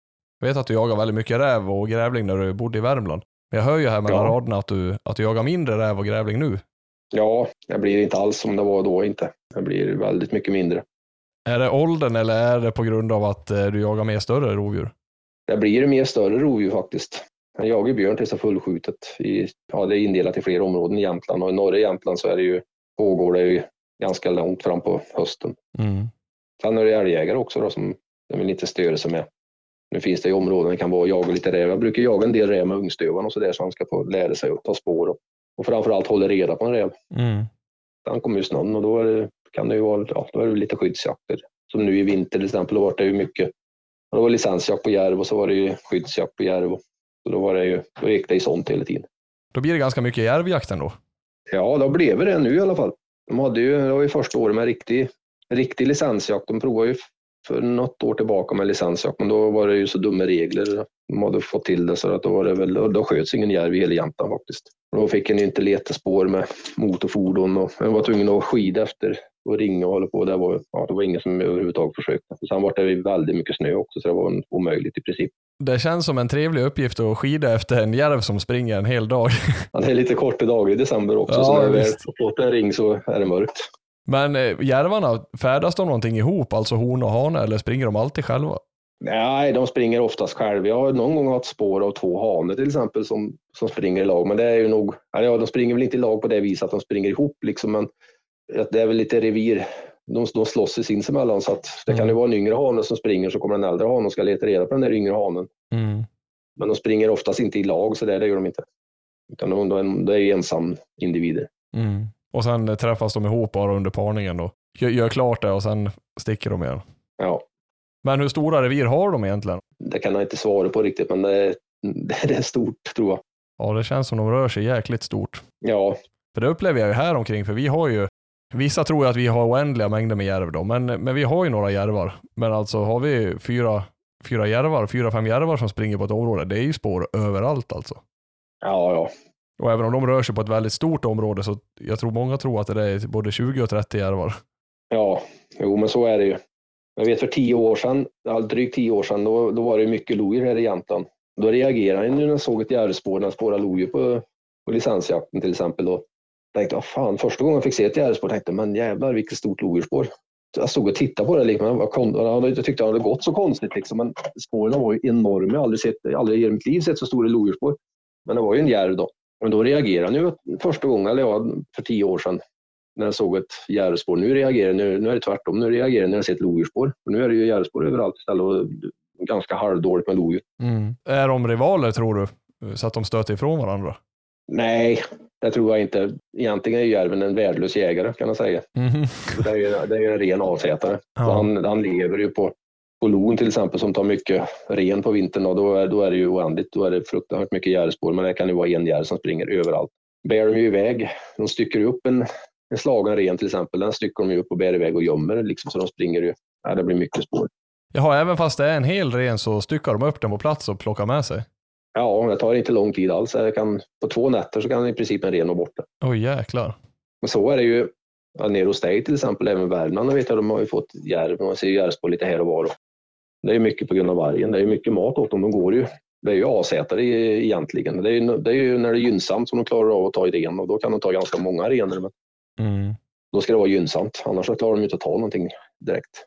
Jag vet att du jagar väldigt mycket räv och grävling när du bodde i Värmland. Men jag hör ju här mellan Ja. raderna att du, att du jagar mindre räv och grävling nu. Ja, det blir inte alls som det var då inte. Det blir väldigt mycket mindre. Är det åldern eller är det på grund av att eh, du jagar mer större rovdjur? Det blir mer större rovdjur faktiskt. Jag jagar björn tills det är fullskjutet. I, ja, det är indelat i flera områden i Jämtland och i norra Jämtland så är det ju, pågår det ju ganska långt fram på hösten. Sen är det älgjägare också då, som de vill inte störa sig med. Nu finns det ju områden där det kan vara jaga lite räv. Jag brukar jaga en del räv med ungstövaren och så där så han ska få lära sig att ta spår och, och framförallt hålla reda på en räv. Sen kommer ju snön och då det, kan det ju vara ja, då är det lite skyddsjakter. Som nu i vinter till exempel, då var det ju mycket. Det var licensjakt på järv och så var det ju skyddsjakt på järv. och- Så då, var det ju, då gick det i sånt hela tiden. Då blir det ganska mycket järvjakt ändå. Ja, då blev det nu i alla fall. De hade ju, det var ju första året med riktig, riktig licensjakt. De provade ju för något år tillbaka med licensjakt, men då var det ju så dumma regler. De hade fått till det så att då var det väl, då sköts ingen järv i hela Jämtland faktiskt. Då fick en ju inte leta spår med motorfordon och man var tvungen att skida efter och ringa och hålla på. Det var, ja, det var ingen som överhuvudtaget försökte. Sen var det ju väldigt mycket snö också så det var en- omöjligt i princip. Det känns som en trevlig uppgift att skida efter en järv som springer en hel dag. Ja, det är lite korta dagar i december också Ja, så när har fått en ring så är det mörkt. Men eh, järvarna, färdas de någonting ihop, alltså hon och hane, eller springer de alltid själva? Nej, de springer oftast själv. Jag har någon gång haft spår av två hanar till exempel som, som springer i lag. Men det är ju nog, ja, de springer väl inte i lag på det viset att de springer ihop liksom, men det är väl lite revir. De, de slåss i sinsemellan så att det kan ju vara en yngre hane som springer så kommer en äldre hane och ska leta reda på den där yngre hanen. Men de springer oftast inte i lag så där, det gör de inte. Utan de, de, de är ensam individer. Och sen träffas de ihop bara under parningen då. Gör, gör klart det och sen sticker de igen. Ja, Men hur stora revir har de egentligen? det kan jag inte svara på riktigt men det är, det är stort tror jag. Ja, det känns som de rör sig jäkligt stort. Ja, För det upplever jag ju här omkring, för vi har ju, vissa tror ju att vi har oändliga mängder med järv då, men, men vi har ju några järvar. Men alltså har vi fyra, fyra järvar, fyra, fem järvar som springer på ett område, det är ju spår överallt alltså. ja, ja. Och även om de rör sig på ett väldigt stort område så jag tror många tror att det är både 20 och 30 järvar. Ja, jo men så är det ju. Jag vet för tio år sedan, drygt tio år sedan, då, då var det mycket lodjur här i Jämtland. Då reagerade jag när jag såg ett järvspår, när jag spårade lodjur på, på licensjakten till exempel. Då tänkte jag, fan, första gången jag fick se ett järvspår tänkte jag, men jävlar vilket stort lodjursspår. Jag stod och tittade på det, liksom. jag, jag tyckte det hade gått så konstigt. Liksom. Men spåren var ju enorma, jag har aldrig, sett, aldrig i mitt liv sett så stora lodjursspår. Men det var ju en järv då. Men då reagerade ju första gången, eller ja, för tio år sedan, när jag såg ett järvspår. Nu reagerar nu, nu är det tvärtom. Nu reagerar jag när jag ser ett lodjursspår. Nu är det ju järvspår överallt istället och ganska halvdåligt med lodjur. Är de rivaler tror du? Så att de stöter ifrån varandra? Nej, det tror jag inte. Egentligen är järven en värdelös jägare kan man säga. Mhm. Det är ju, det är ju en ren avsättare. Ja. Han, han lever ju på, på lon till exempel som tar mycket ren på vintern och då är, då är det ju oändligt. Då är det fruktansvärt mycket järvspår men det kan ju vara en järv som springer överallt. Bär de ju iväg. De stycker upp en, en slagen ren till exempel. Den stycker de ju upp och bär iväg och gömmer liksom så de springer ju. Ja, det blir mycket spår. Jaha, även fast det är en hel ren så styckar de upp den på plats och plockar med sig? Ja, det tar inte lång tid alls. Jag kan, på två nätter så kan i princip en ren vara borta. Oj jäklar. Men så är det ju ja, nere hos dig till exempel, även Värmland. Vet jag, de har ju fått järv. Man ser järvspår lite här och var. Det är ju mycket på grund av vargen. Det är ju mycket mat åt dem. De går ju. Det är ju avsättare i- egentligen. Det är, ju, det är ju när det är gynnsamt som de klarar av att ta i ren och då kan de ta ganska många renar. Men Mm. då ska det vara gynnsamt. Annars klarar de ju inte att ta någonting direkt.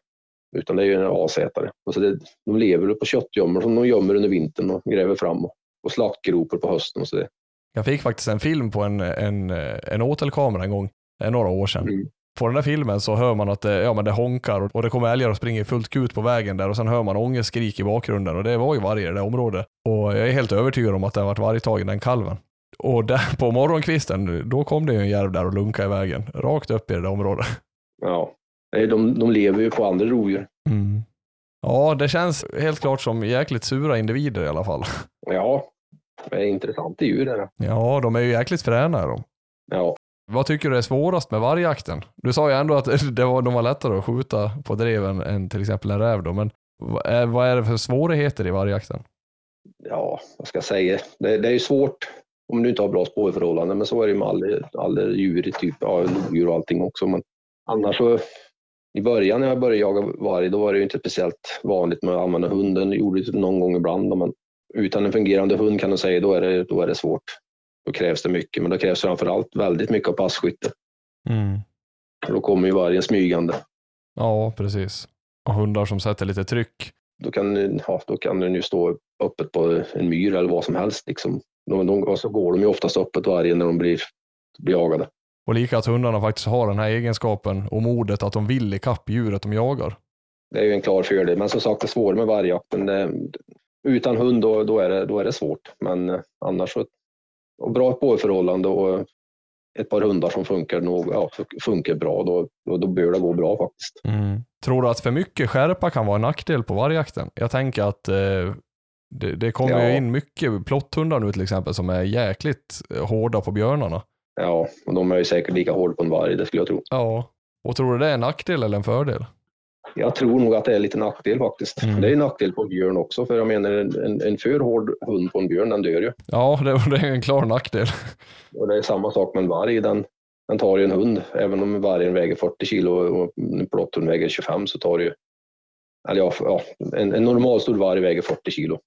Utan det är ju en avsättare. Och så det, de lever på köttgömmor som de gömmer under vintern och gräver fram. Och, och slaktgropar på hösten. Och så det. Jag fick faktiskt en film på en, en, en åtelkamera en gång, är några år sedan. Mm. På den där filmen så hör man att det, ja, men det honkar och, det kommer älgar och springer fullt kut på vägen där och sen hör man ångestskrik i bakgrunden och det var ju varje i det där området. Och jag är helt övertygad om att det har varit vargtagen den kalven. Och där på morgonkvisten, då kom det ju en järv där och lunkade i vägen, rakt upp i det där området. Ja. Är- De, de lever ju på andra rovdjur. Ja, det känns helt klart som jäkligt sura individer i alla fall. Ja, det är intressant djur. är det. Ja, de är ju jäkligt fräna de. Ja. Vad tycker du är svårast med vargjakten? Du sa ju ändå att det var, de var lättare att skjuta på dreven än till exempel en räv då, men vad är, det för svårigheter i vargjakten? ja, vad ska jag säga? Det, det är ju svårt om du inte har bra spårförhållanden, men så är det ju med alla, alla djur, typ ja, lodjur och allting också. Men annars så, i början när jag började jaga varg, då var det inte speciellt vanligt med att använda hunden. Det gjorde det någon gång ibland, men utan en fungerande hund kan du säga, då är det, då är det svårt. Då krävs det mycket, men då krävs framför allt väldigt mycket av passkytte. Och då kommer ju vargen smygande. Ja, precis. Och hundar som sätter lite tryck. Då kan, ja, då kan den ju stå öppet på en myr eller vad som helst. Liksom. De, de, och så går de ju oftast öppet vargen när de blir, blir jagade. Och lika att hundarna faktiskt har den här egenskapen och modet att de vill ikapp djuret de jagar. Det är ju en klar fördel. Men som sagt, det svåra med vargjakten, det, utan hund då, då, är det, då är det svårt. Men eh, annars så, och bra spårförhållande och ett par hundar som funkar, nog, ja, funkar bra, då, då, då bör det gå bra faktiskt. Tror du att för mycket skärpa kan vara en nackdel på vargjakten? Jag tänker att eh, det, det kommer ju Ja. in mycket plotthundar nu till exempel som är jäkligt eh, hårda på björnarna. Ja, och de är ju säkert lika hårda på en varg, det skulle jag tro. Ja. Och tror du det är en nackdel eller en fördel? Jag tror nog att det är lite nackdel faktiskt. Mm. Det är en nackdel på björn också, för jag menar en, en, för hård hund på en björn, den dör ju. Ja, det, det är en klar nackdel. Och det är samma sak med en varg. Den, den tar ju en hund. Även om vargen väger 40 kilo och en plotthund väger 25 så tar det ju... Eller ja, ja en, en normalstor varg väger 40 kilo.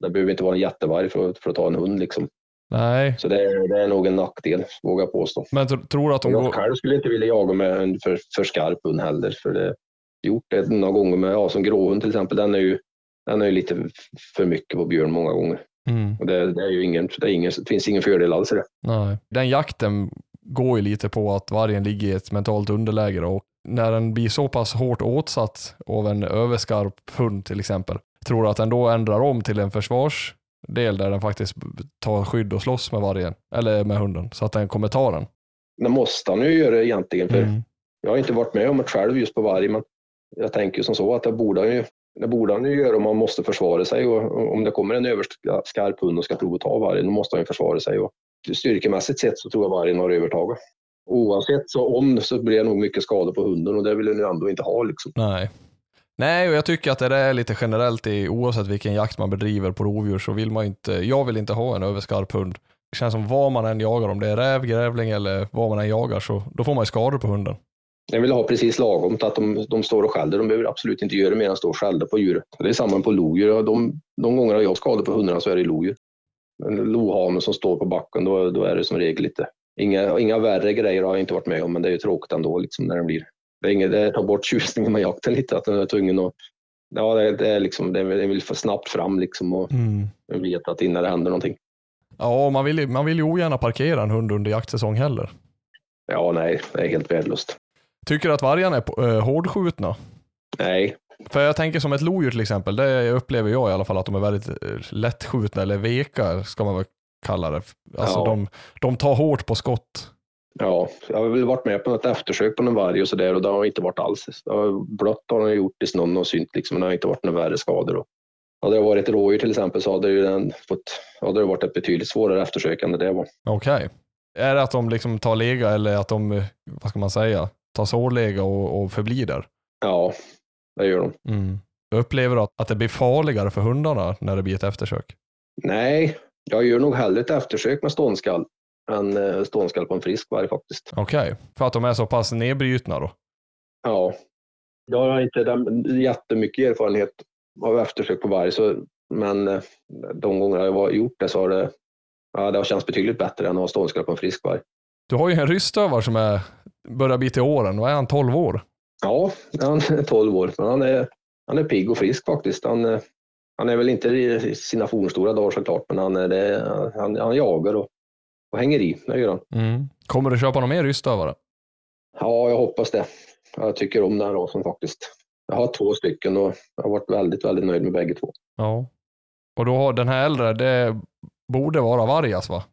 Det behöver inte vara en jättevarg för, för att ta en hund. Liksom. Nej, Så det är, det är nog en nackdel, vågar jag påstå. men tr- tror du att de Jag går... själv skulle inte vilja jaga med en för, för skarp hund heller. För det gjort det några gånger med, ja, som gråhund till exempel. Den är ju, den är ju lite för mycket på björn många gånger. Mm, Och det, det, är ju ingen, det, är ingen, det finns ingen fördel alls i det. nej. Den jakten går ju lite på att vargen ligger i ett mentalt underläge då, och när den blir så pass hårt åtsatt av en överskarp hund till exempel, tror du att den då ändrar om till en försvarsdel där den faktiskt tar skydd och slåss med vargen, eller med hunden, så att den kommer ta den? Det måste han ju göra egentligen. För Mm. Jag har inte varit med om det själv just på varg, men jag tänker ju som så att det borde han ju Det borde han ju göra om man måste försvara sig och om det kommer en överskarp hund och ska prova att ta vargen, då måste han ju försvara sig. Och styrkemässigt sett så tror jag vargen har övertaget. Oavsett så om så blir det nog mycket skador på hunden och det vill den ändå inte ha. Liksom. Nej. Nej, och jag tycker att det är lite generellt i oavsett vilken jakt man bedriver på rovdjur så vill man inte, jag vill inte ha en överskarp hund. Det känns som vad man än jagar, om det är räv, grävling eller vad man än jagar, så då får man ju skador på hunden. Jag vill ha precis lagom att de, de står och skäller. De behöver absolut inte göra mer än stå och skälla på djuret. Det är samma på lodjur. De, de gånger jag har skador på hundarna så är det lodjur. En lohane som står på backen, då, då är det som regel lite... Inga, inga värre grejer har jag inte varit med om, men det är ju tråkigt ändå liksom, när det blir... Det, är inget, det tar bort tjusningen med jakten lite, att den är tvungen att... Ja, det, det är liksom, det vill för snabbt fram liksom och mm. vet att innan det händer någonting. Ja, man vill, man vill ju ogärna parkera en hund under jaktsäsong heller. Ja, nej, det är helt värdelöst. Tycker du att vargarna är äh, hårdskjutna? Nej. För jag tänker som ett lodjur till exempel, det upplever jag i alla fall att de är väldigt äh, lättskjutna, eller veka ska man väl kalla det. Alltså ja. de, de tar hårt på skott. Ja, jag har väl varit med på något eftersök på någon varg och sådär och det har inte varit alls. Det har, blött har den gjort i snön och synt liksom, men det har inte varit några värre skador. Och hade det varit rådjur till exempel så hade det, den fått, hade det varit ett betydligt svårare eftersök än det var. Okej. Okay. Är det att de liksom tar lega eller att de, vad ska man säga, tar sårlega och, och förblider? Ja, det gör de. Mm. Upplever du att, att det blir farligare för hundarna när det blir ett eftersök? Nej, jag gör nog hellre ett eftersök med ståndskall än eh, ståndskall på en frisk varg faktiskt. Okej, okay. för att de är så pass nedbrytna då? Ja. Jag har inte den, jättemycket erfarenhet av eftersök på varg, så, men eh, de gånger jag har gjort det så har det, ja, det har känts betydligt bättre än att ha ståndskall på en frisk varg. Du har ju en rystövar som är, börjar bli till åren. Vad är han, 12 år? Ja, han är 12 år, men han är, han är pigg och frisk faktiskt. Han, eh, han är väl inte i sina fornstora dagar såklart, men han, är han, han jagar och, och hänger i. Det gör han. Mm. Kommer du köpa någon mer rystövare? Ja, jag hoppas det. Jag tycker om den här rasen faktiskt. Jag har två stycken och jag har varit väldigt, väldigt nöjd med bägge två. Ja. Och då har den här äldre, det borde vara Vargas va?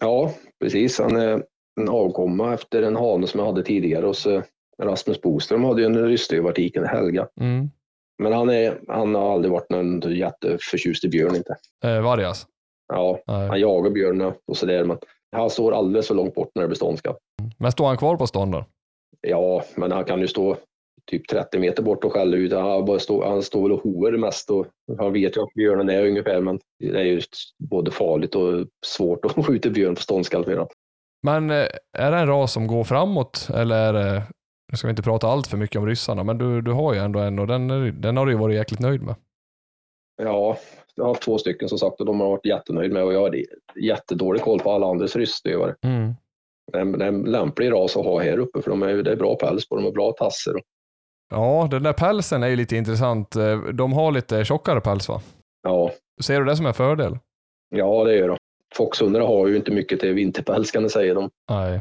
Ja, precis. Han är en avkomma efter en hane som jag hade tidigare och så Rasmus Boström hade ju en rysstövartiken, Helga. Mm. Men han, är, han har aldrig varit någon jätteförtjust i björn inte. Eh, Vargas? Ja, Nej. han jagar björn och sådär, men han står alldeles för långt bort när det blir ståndskap. Men står han kvar på stånd då? Ja, men han kan ju stå typ 30 meter bort och skälla ut. Han, bara stå, han står väl och hoar mest och han vet ju att björnen är ungefär, men det är ju både farligt och svårt att skjuta björn på ståndskall Men eh, är det en ras som går framåt eller är det, nu ska vi inte prata allt för mycket om ryssarna, men du, du har ju ändå en och den, den har du ju varit jäkligt nöjd med. Ja, jag har två stycken som sagt och de har varit jättenöjd med och jag har jättedålig koll på alla andras ryssstövare. Mm. Det är en lämplig ras att ha här uppe för de är, det är bra päls på dem och bra tasser. Ja, den där pälsen är ju lite intressant. De har lite tjockare päls va? Ja. Ser du det som en fördel? Ja, det gör de. Foxhundar har ju inte mycket till vinterpäls kan du säga. De. Nej.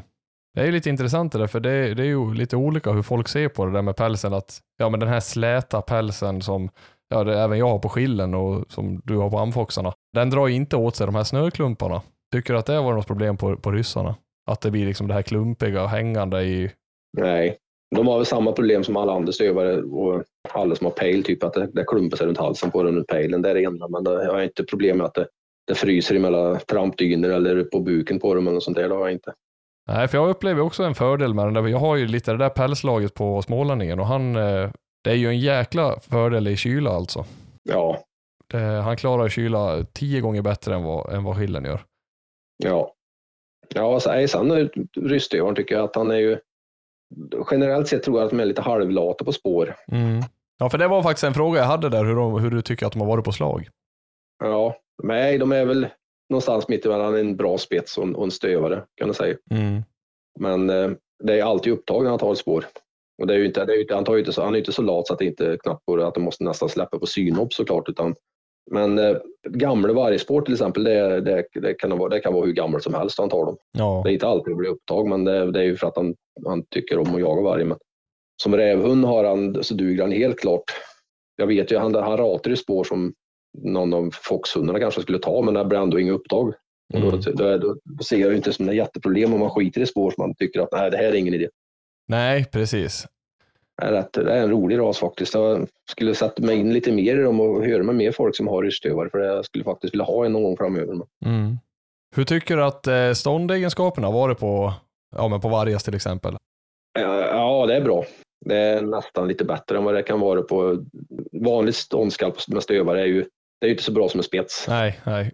Det är ju lite intressant det där, för det, det, är ju lite olika hur folk ser på det där med pälsen. Att, ja, men den här släta pälsen som ja, det, även jag har på skillen och som du har på amfoxarna, den drar inte åt sig de här snöklumparna. Tycker du att det varit något problem på, på ryssarna? Att det blir liksom det här klumpiga och hängande i... Nej, de har väl samma problem som alla andra stövare och alla som har pejl, typ att det, det klumpar sig runt halsen på den pejlen. Det är det enda, men det, jag har inte problem med att det, det fryser emellan trampdyner eller på buken på dem eller sånt där. Det har jag inte. Nej, för jag upplever också en fördel med den där. Jag har ju lite det där pälslaget på smålänningen och han, eh, det är ju en jäkla fördel i kyla alltså. Ja. Det, han klarar kyla tio gånger bättre än vad, än vad skillen gör. Ja. Ja, sen rystövaren tycker jag att han är ju generellt sett tror jag att de är lite halvlata på spår. Mm. Ja, för det var faktiskt en fråga jag hade där, hur, de, hur du tycker att de har varit på slag. Ja, nej, de är väl någonstans mitt emellan en bra spets och en, och en stövare kan jag säga. Mm. Men eh, det är alltid tar ett spår. Och det är ju inte, det är ju inte, han, tar ju inte så, han är inte så lat så att det inte knappt går att de måste nästan släppa på synhopp såklart. Utan, men eh, gamla vargspår till exempel, det, det, det, kan vara, det kan vara hur gammalt som helst han tar dem. Ja. Det är inte alltid det blir upptag, men det, det är ju för att han, han tycker om att jaga varg. Men som rävhund har han, så duger han helt klart. Jag vet ju, han, han ratar i spår som någon av foxhundarna kanske skulle ta, men det blir ändå inga upptag. Mm. Och då, då, då, då, ser jag inte som ett jätteproblem om man skiter i spår som man tycker att nej, det här är ingen idé. Nej, precis. det är en rolig ras faktiskt. Jag skulle sätta mig in lite mer i dem och höra med mer folk som har rystövare för jag skulle faktiskt vilja ha en någon gång framöver. Mm. Hur tycker du att eh, ståndegenskaperna varit på, ja, men på Vargas till exempel? Ja, ja, det är bra. Det är nästan lite bättre än vad det kan vara på vanligt ståndskalp med stövare. Är ju, det är ju inte så bra som en spets. Nej, nej.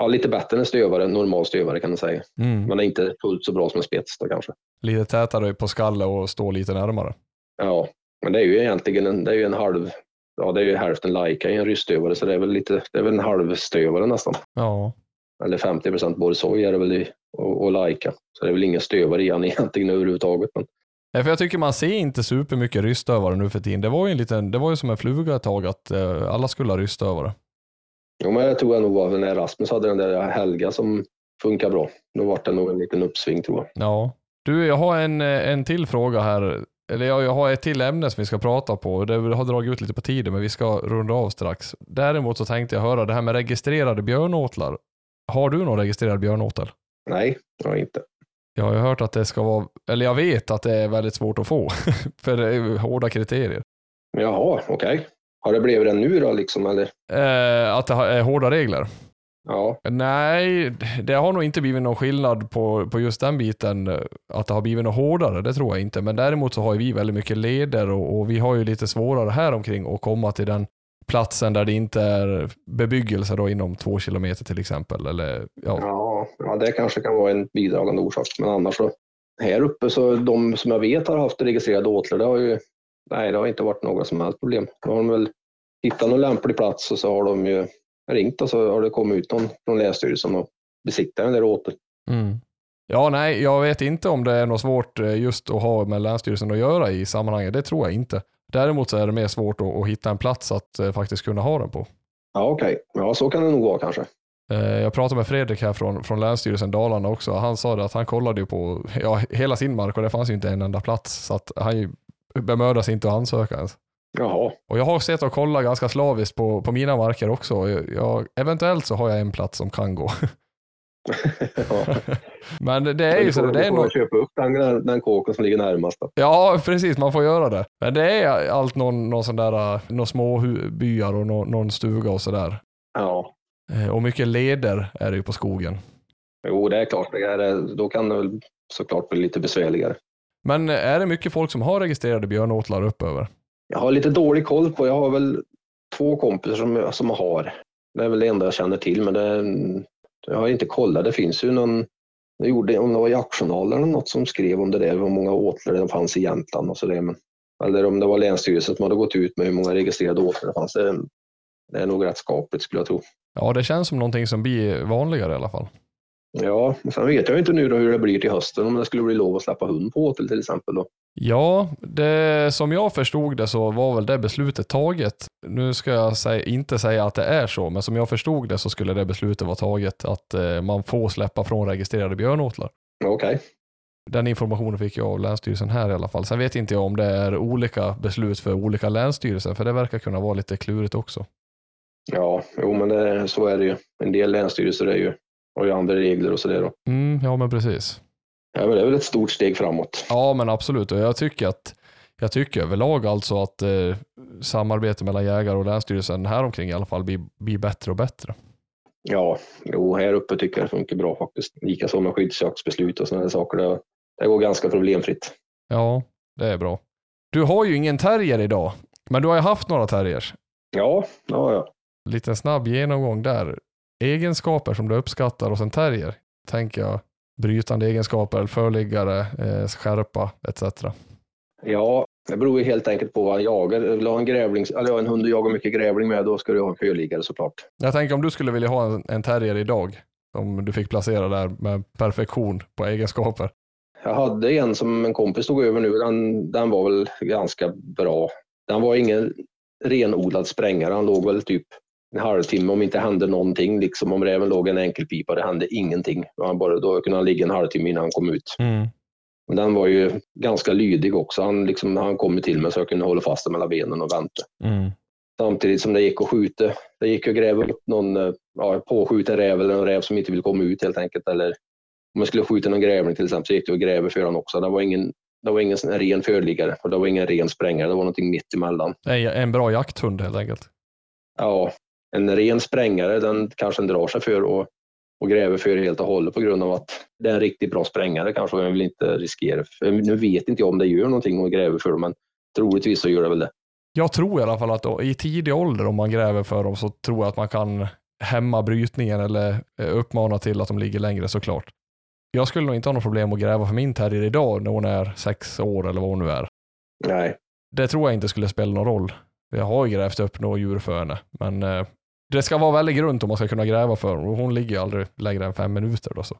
Ja, lite bättre än stövare, normal stövare kan man säga. Mm. Men är inte fullt så bra som en spets då kanske. Lite tätare på skalle och stå lite närmare. Ja, men det är ju egentligen en, det är ju en halv, ja det är ju hälften Laika i en rystövare så det är väl lite, det är väl en halvstövare nästan. Ja. Eller 50 procent borsoj är det väl i, och, och Laika. Så det är väl ingen stövare i han egentligen överhuvudtaget. Men, Nej, för jag tycker man ser inte supermycket rystövare nu för tiden. Det var ju, en liten, det var ju som en fluga ett tag att eh, alla skulle ha rystövare. Jo, men jag tror jag nog var när Rasmus hade den där Helga som funkar bra. Då var det nog en liten uppsving tror jag. Ja. Du, jag har en, eh, en till fråga här. Eller jag, jag har ett till ämne som vi ska prata på. Det har dragit ut lite på tiden, men vi ska runda av strax. Däremot så tänkte jag höra det här med registrerade björnåtlar. Har du någon registrerad björnåtel? Nej, jag har inte. Jag har ju hört att det ska vara, eller jag vet att det är väldigt svårt att få, för det är hårda kriterier. Jaha, okej. Har det blivit det nu då liksom eller? Eh, att det är hårda regler? Ja, Nej, det har nog inte blivit någon skillnad på, på just den biten, att det har blivit något hårdare, det tror jag inte. Men däremot så har vi väldigt mycket leder och, och vi har ju lite svårare här omkring att komma till den platsen där det inte är bebyggelse då inom två kilometer till exempel. Eller, ja. ja, ja, det kanske kan vara en bidragande orsak. Men annars så, här uppe så de som jag vet har haft registrerade åtlar, det har ju, nej det har inte varit några som helst problem. Då har de väl hittat någon lämplig plats och så har de ju ringt och så har det kommit ut någon från Länsstyrelsen och besiktat den där åteln. Mm. Ja, nej, jag vet inte om det är något svårt eh, just att ha med Länsstyrelsen att göra i sammanhanget. Det tror jag inte. Däremot så är det mer svårt att, hitta en plats att eh, faktiskt kunna ha den på. Ja, okej. Ja, så kan det nog vara kanske. Eh, Jag pratade med Fredrik här från, från Länsstyrelsen Dalarna också. Han sa det att han kollade ju på ja, hela sin mark och det fanns ju inte en enda plats. Så att han ju bemödade sig inte att ansöka ens. Jaha, Och jag har sett och kollat ganska slaviskt på, på mina marker också. Jag, jag, eventuellt så har jag en plats som kan gå. ja. Men det är ju så. Det är nog... köpa upp den, den, kåken som ligger närmast. Då. ja, precis. Man får göra det. Men det är allt någon, någon sån där, eh, några små hu- byar och någon, någon stuga och sådär. Ja, Eh, Och mycket leder är det ju på skogen. jo det är klart. Det är, då kan det väl såklart bli lite besvärligare. Men är det mycket folk som har registrerade björnåtlar uppöver? Jag har lite dålig koll på, jag har väl två kompisar som, som har. Det är väl det enda jag känner till, men det, jag har inte kollat. Det finns ju någon, jag gjorde, om det var Jaktjournalen eller något som skrev om det där, hur många åtlar det fanns i Jämtland och så där. Men, eller om det var Länsstyrelsen som hade gått ut med hur många registrerade åtlar det fanns. Det, det är nog rätt skapligt skulle jag tro. Ja, det känns som någonting som blir vanligare i alla fall. Ja, sen vet jag inte nu då hur det blir till hösten om det skulle bli lov att släppa hund på åtel till exempel. Då. Ja, det, som jag förstod det så var väl det beslutet taget. Nu ska jag säga, inte säga att det är så, men som jag förstod det så skulle det beslutet vara taget att eh, man får släppa från registrerade björnåtlar. Okej, Den informationen fick jag av Länsstyrelsen här i alla fall. Sen vet inte jag om det är olika beslut för olika länsstyrelser, för det verkar kunna vara lite klurigt också. ja, jo men det, så är det ju. En del länsstyrelser är ju, har ju andra regler och sådär. Mm, ja, men precis. Ja, men det är väl ett stort steg framåt. Ja, men absolut. Och jag tycker att jag tycker överlag alltså att eh, samarbete mellan jägare och länsstyrelsen här omkring i alla fall blir, blir bättre och bättre. Ja, jo, här uppe tycker jag det funkar bra faktiskt. Likaså med skyddsjaktsbeslut och sådana saker. Det, det går ganska problemfritt. Ja, det är bra. Du har ju ingen terrier idag, men du har ju haft några terriers. Ja, ja, ja. Liten snabb genomgång där. Egenskaper som du uppskattar hos en terrier, tänker jag. Brytande egenskaper, förliggare, eh, skärpa etc. Ja, det beror ju helt enkelt på vad han jagar. Vill du ha en, grävling, eller en hund du jagar mycket grävling med, då ska du ha en förliggare såklart. Jag tänker om du skulle vilja ha en, en terrier idag, om du fick placera där med perfektion på egenskaper. Jag hade en som en kompis tog över nu. Den, den var väl ganska bra. Den var ingen renodlad sprängare. Han låg väl typ en halvtimme om inte hände någonting. Liksom om räven låg en enkelpipa, det hände ingenting. Han bara, då kunde han ligga en halvtimme innan han kom ut. Men den var ju ganska lydig också. Han, liksom, han kom till mig så jag kunde hålla fast den mellan benen och vänta. Mm. Samtidigt som det gick att skjuta. Det gick att gräva upp någon, ja, påskjuta räv eller en räv som inte vill komma ut helt enkelt. Eller om man skulle skjuta någon grävling till exempel så gick det att gräva för den också. Det var ingen Det var ingen ren förliggare och det var ingen ren sprängare. Det var någonting mitt emellan. En, en bra jakthund helt enkelt. Ja, en ren sprängare den kanske drar sig för och, och gräver för helt och hållet på grund av att det är en riktigt bra sprängare kanske jag vill inte riskera. För nu vet inte jag om det gör någonting och gräver för dem, men troligtvis så gör det väl det. Jag tror i alla fall att då, i tidig ålder om man gräver för dem så tror jag att man kan hämma brytningen eller eh, uppmana till att de ligger längre såklart. Jag skulle nog inte ha något problem att gräva för min terrier idag när hon är sex år eller vad hon nu är. Nej, Det tror jag inte skulle spela någon roll. Jag har ju grävt upp några djur för henne, men eh, det ska vara väldigt grunt om man ska kunna gräva för och hon ligger aldrig längre än fem minuter. Då, så.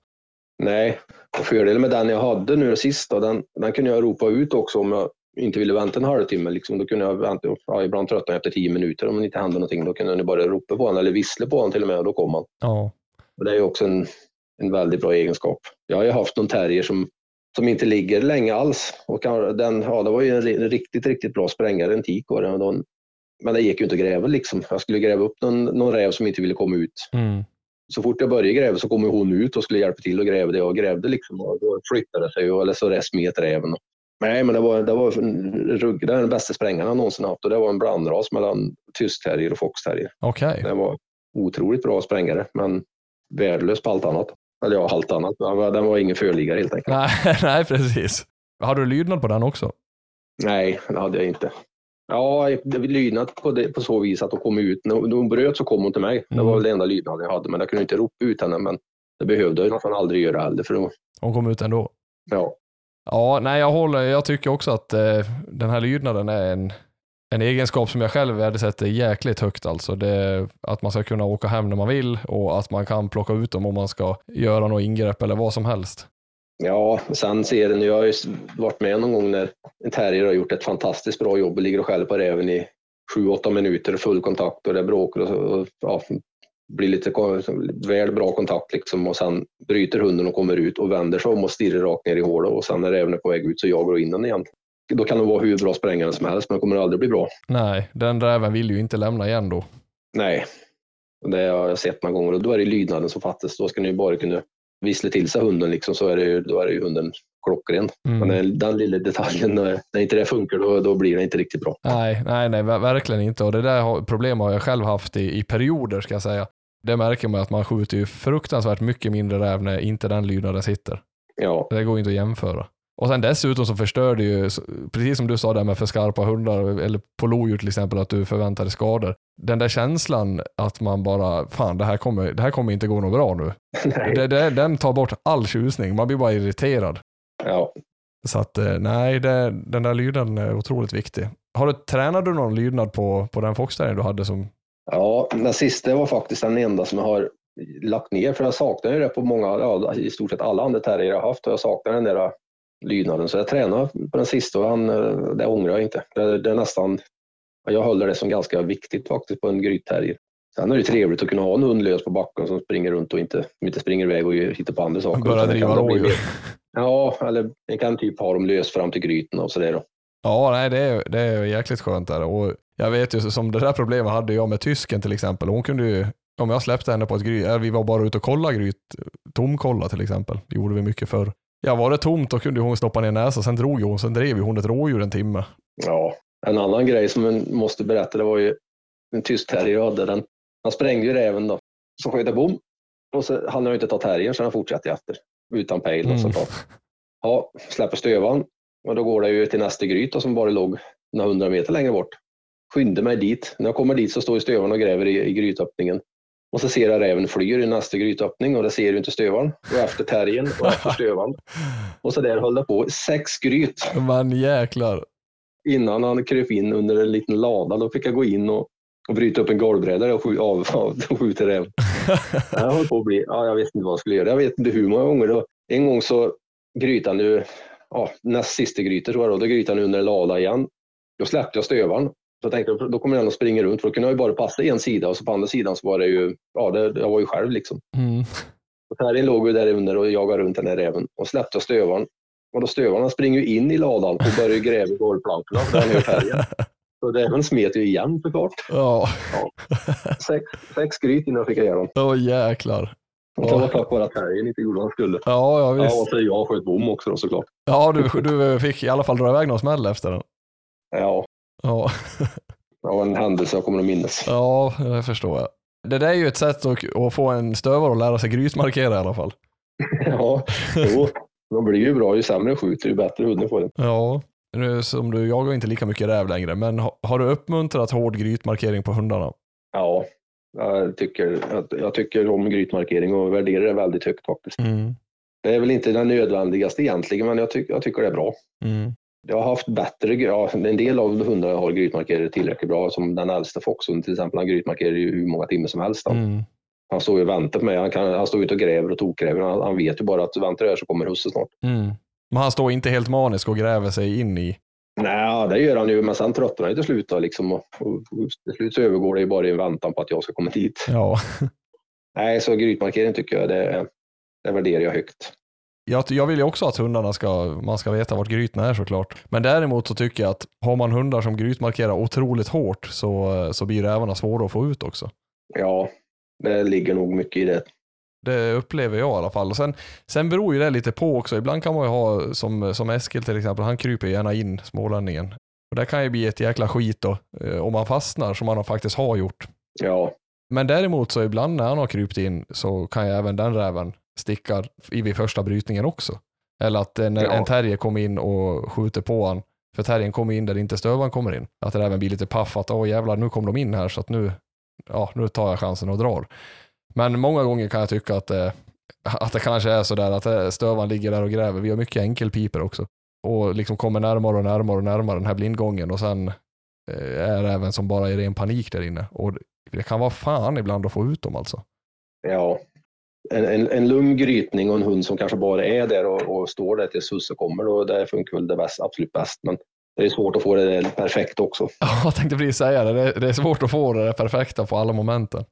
nej. Och fördelen med den jag hade nu sist, då, den, den kunde jag ropa ut också om jag inte ville vänta en halvtimme. Liksom, då kunde jag vänta, ja, ibland tröttnade jag efter tio minuter om det inte hände någonting. Då kunde jag bara ropa på honom eller vissla på honom till och med och då kom han. Ja. Och det är ju också en, en väldigt bra egenskap. Jag har ju haft någon terrier som, som inte ligger länge alls. Och den, ja, det var ju en, ri- en riktigt, riktigt bra sprängare, en tik. Och då- Men det gick ju inte att gräva liksom. Jag skulle gräva upp någon, någon räv som inte ville komma ut. Mm. Så fort jag började gräva så kom hon ut och skulle hjälpa till och gräva det och grävde liksom. Och då flyttade det sig och, eller så smet räven. Nej, men det var, det var rugg, det är den bästa sprängaren jag någonsin haft och det var en blandras mellan tysk terrier och foxterrier. Okej. Den var otroligt bra sprängare, men värdelös på allt annat. Eller ja, allt annat. Den var, ingen förliggare helt enkelt. Nej, nej, precis. Har du lydnad på den också? Nej, det hade jag inte. Ja, lydnad på, det, på så vis att hon kom ut. När hon, bröt så kom hon till mig. Det var Mm. väl det enda lydnaden jag hade, men jag kunde inte ropa ut henne. Men det behövde jag nästan aldrig göra heller. För då, Hon kom ut ändå? ja, Ja, nej, jag håller. Jag tycker också att eh, den här lydnaden är en, en egenskap som jag själv värdesätter jäkligt högt. Alltså det, att man ska kunna åka hem när man vill och att man kan plocka ut dem om man ska göra något ingrepp eller vad som helst. Ja, sen ser den, jag har ju varit med någon gång när en terrier har gjort ett fantastiskt bra jobb och ligger och skäller på räven i sju, åtta minuter, full kontakt och det bråkar och, och ja, blir lite väl bra kontakt liksom och sen bryter hunden och kommer ut och vänder sig om och stirrar rakt ner i hålet och sen när räven är på väg ut så jagar du in den igen. Då kan det vara hur bra sprängare som helst men det kommer aldrig bli bra. Nej, den räven vill ju inte lämna igen då. Nej, Och det har jag sett några gånger och då är det lydnaden som fattas. Då ska ni bara kunna vissla till sig hunden liksom så är det ju, då är det ju hunden klockren. Mm. Men den, lilla detaljen, när inte det funkar då, då blir det inte riktigt bra. Nej, nej, nej, ver- verkligen inte. Och det där har- problem har jag själv haft i, i perioder ska jag säga. Det märker man att man skjuter ju fruktansvärt mycket mindre räv när inte den lydnaden sitter. Ja, Det går inte att jämföra. Och sen dessutom så förstör det ju, precis som du sa där med för skarpa hundar, eller på lodjur till exempel, att du förväntar dig skador. Den där känslan att man bara, fan det här kommer, det här kommer inte gå något bra nu. Det, det, den tar bort all tjusning, man blir bara irriterad. Ja. Så att eh, nej, det, den där lydnaden är otroligt viktig. Har du, tränade du någon lydnad på, på den foxterriern du hade som, ja, den sista var faktiskt den enda som jag har lagt ner för jag saknar ju det på många, ja, i stort sett alla andra terrier jag har haft och jag saknar den där lydnaden. Så jag tränade på den sista och han, eh, det ångrar jag inte. Det, det är nästan, jag håller det som ganska viktigt faktiskt på en grytterrier. Sen är det trevligt att kunna ha en hund lös på backen som springer runt och inte, inte springer iväg och hittar på andra saker. börjar driva rådjur? Ja, eller jag kan typ ha dem lös fram till gryten och sådär. då. Ja, nej, det är, det är jäkligt skönt där. Och jag vet ju, som det där problemet hade jag med tysken till exempel. Hon kunde ju, om jag släppte henne på ett gryt, eller vi var bara ute och kollade gryt, tomkolla till exempel. Det gjorde vi mycket förr. Ja, var det tomt då kunde hon stoppa ner näsan, sen drog ju hon, sen drev ju hon ett rådjur en timme. Ja, en annan grej som man måste berätta, det var ju en tysk terrier jag. Den, han sprängde ju räven då. Så sköt jag bom. Och så hann jag inte ta terriern så han fortsatte efter. Utan pejl och Mm. såklart. Ja, släpper stövan. Och då går det ju till nästa gryt då, som bara låg några hundra meter längre bort. Skynde mig dit. När jag kommer dit så står ju stövaren och gräver i, i grytöppningen. Och så ser jag räven flyr i nästa grytöppning och det ser ju inte stövaren. Och efter terriern och efter stövaren. Och så där höll det på. Sex gryt Men jäklar. innan han kröp in under en liten lada. Då fick jag gå in och, och bryta upp en golvbräda och, skj- av, av, och skjuta räv. Jag höll på att bli, ja, jag vet inte vad jag skulle göra. Jag vet inte hur många gånger. Då. En gång så grytan ju, ja, näst sista grytet tror jag då, då grytan under en lada igen. Då släppte jag stövaren. Så jag tänkte, då kommer den att springa runt, för då kunde jag ju bara passa en sida och så på andra sidan så var det ju, ja, det, jag var ju själv liksom. Mm. Och låg ju där under och jagade runt den här räven och släppte jag stövaren. Och då stövaren han springer ju in i ladan och börjar ju gräva i golvplankorna där han gör terriern. Så räven smet ju igen såklart. Ja, Sex, sex gryt innan jag fick honom. åh jäklar. Och det var tack vare att helgen inte gjorde vad han skulle. Ja, ja Ja, visst. och så jag sköt bom också då såklart. Ja, du, du fick i alla fall dra iväg någon smäll efter den. Ja, Ja, det var en händelse jag kommer att minnas. ja det förstår jag. Det där är ju ett sätt att, att få en stövare att lära sig grytmarkera i alla fall. Ja, jo. De blir ju bra. Ju sämre skjuter, ju bättre hunden får den. Ja, nu som du jagar inte lika mycket räv längre, men ha- har du uppmuntrat hård grytmarkering på hundarna? Ja, jag tycker, jag, jag tycker om grytmarkering och värderar det väldigt högt faktiskt. Mm. Det är väl inte den nödvändigaste egentligen, men jag, tyck, jag tycker det är bra. Mm. Jag har haft bättre, ja, en del av hundarna har grytmarkerare tillräckligt bra, som den äldsta Foxen till exempel, han grytmarkerar ju hur många timmar som helst. Han, Mm. han står ju och väntar på mig, han, kan, han står ute och gräver och tokgräver, han, han vet ju bara att väntar jag så kommer husse snart. Mm. Men han står inte helt manisk och gräver sig in i... Nej, det gör han ju, men sen tröttnar han ju till slut då, liksom, och, och till slut så övergår det ju bara i en väntan på att jag ska komma dit. Ja. Nej, så grytmarkering tycker jag, det, det värderar jag högt. Jag, jag vill ju också att hundarna ska, man ska veta vart grytorna är såklart. Men däremot så tycker jag att har man hundar som grytmarkerar otroligt hårt så, så blir rävarna svåra att få ut också. Ja, det ligger nog mycket i det. Det upplever jag i alla fall. Och sen, sen beror ju det lite på också. Ibland kan man ju ha, som, som Eskil till exempel, han kryper gärna in, smålänningen. Och det kan ju bli ett jäkla skit då, eh, om man fastnar, som man faktiskt har gjort. Ja, Men däremot så ibland när han har krypt in så kan ju även den räven sticka i vid första brytningen också. Eller att en, Ja. en terrier kommer in och skjuter på han. För terriern kommer in där inte stövaren kommer in. Att det även blir lite paff att åh jävlar nu kom de in här så att nu, ja, nu tar jag chansen och drar. Men många gånger kan jag tycka att, eh, att det kanske är sådär att eh, stövaren ligger där och gräver. Vi har mycket enkelpiper också. Och liksom kommer närmare och närmare och närmare den här blindgången och sen eh, är även som bara i ren panik där inne. Och det kan vara fan ibland att få ut dem alltså. ja. En, en, en lugn grytning och en hund som kanske bara är där och, och står där tills husse kommer, då, det funkar väl det bäst, absolut bäst. Men det är svårt att få det perfekt också. Ja, jag tänkte precis säga det. Det- Det är svårt att få det perfekta på alla momenten.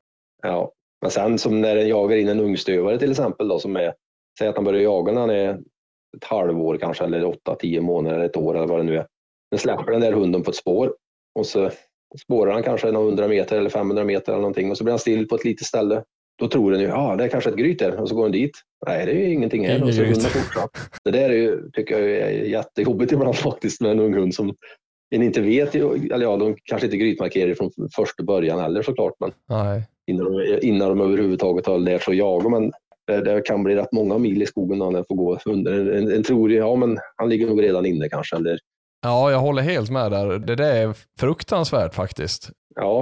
Ja. Men sen som när den jagar in en ungstövare till exempel, då, som är, säg att han börjar jaga när han är ett halvår kanske, eller åtta, tio månader, eller ett år eller vad det nu är. Sen släpper den där hunden på ett spår och så spårar han kanske några hundra meter eller 500 meter eller någonting och så blir han still på ett litet ställe. Då tror den ju, ja det är kanske ett gryt där och så går den dit. Nej, det är ju ingenting här. Och så fortsatt. Det där är ju, tycker jag är jättejobbigt ibland faktiskt med en ung hund som en inte vet, eller ja, de kanske inte grytmarkerar från första början heller såklart, men Nej. innan de, innan de överhuvudtaget har lärt sig att jaga. Men det, det kan bli rätt många mil i skogen när den får gå under. En, en, en tror ju, ja men han ligger nog redan inne kanske. Eller, Ja, jag håller helt med där. Det där är fruktansvärt faktiskt.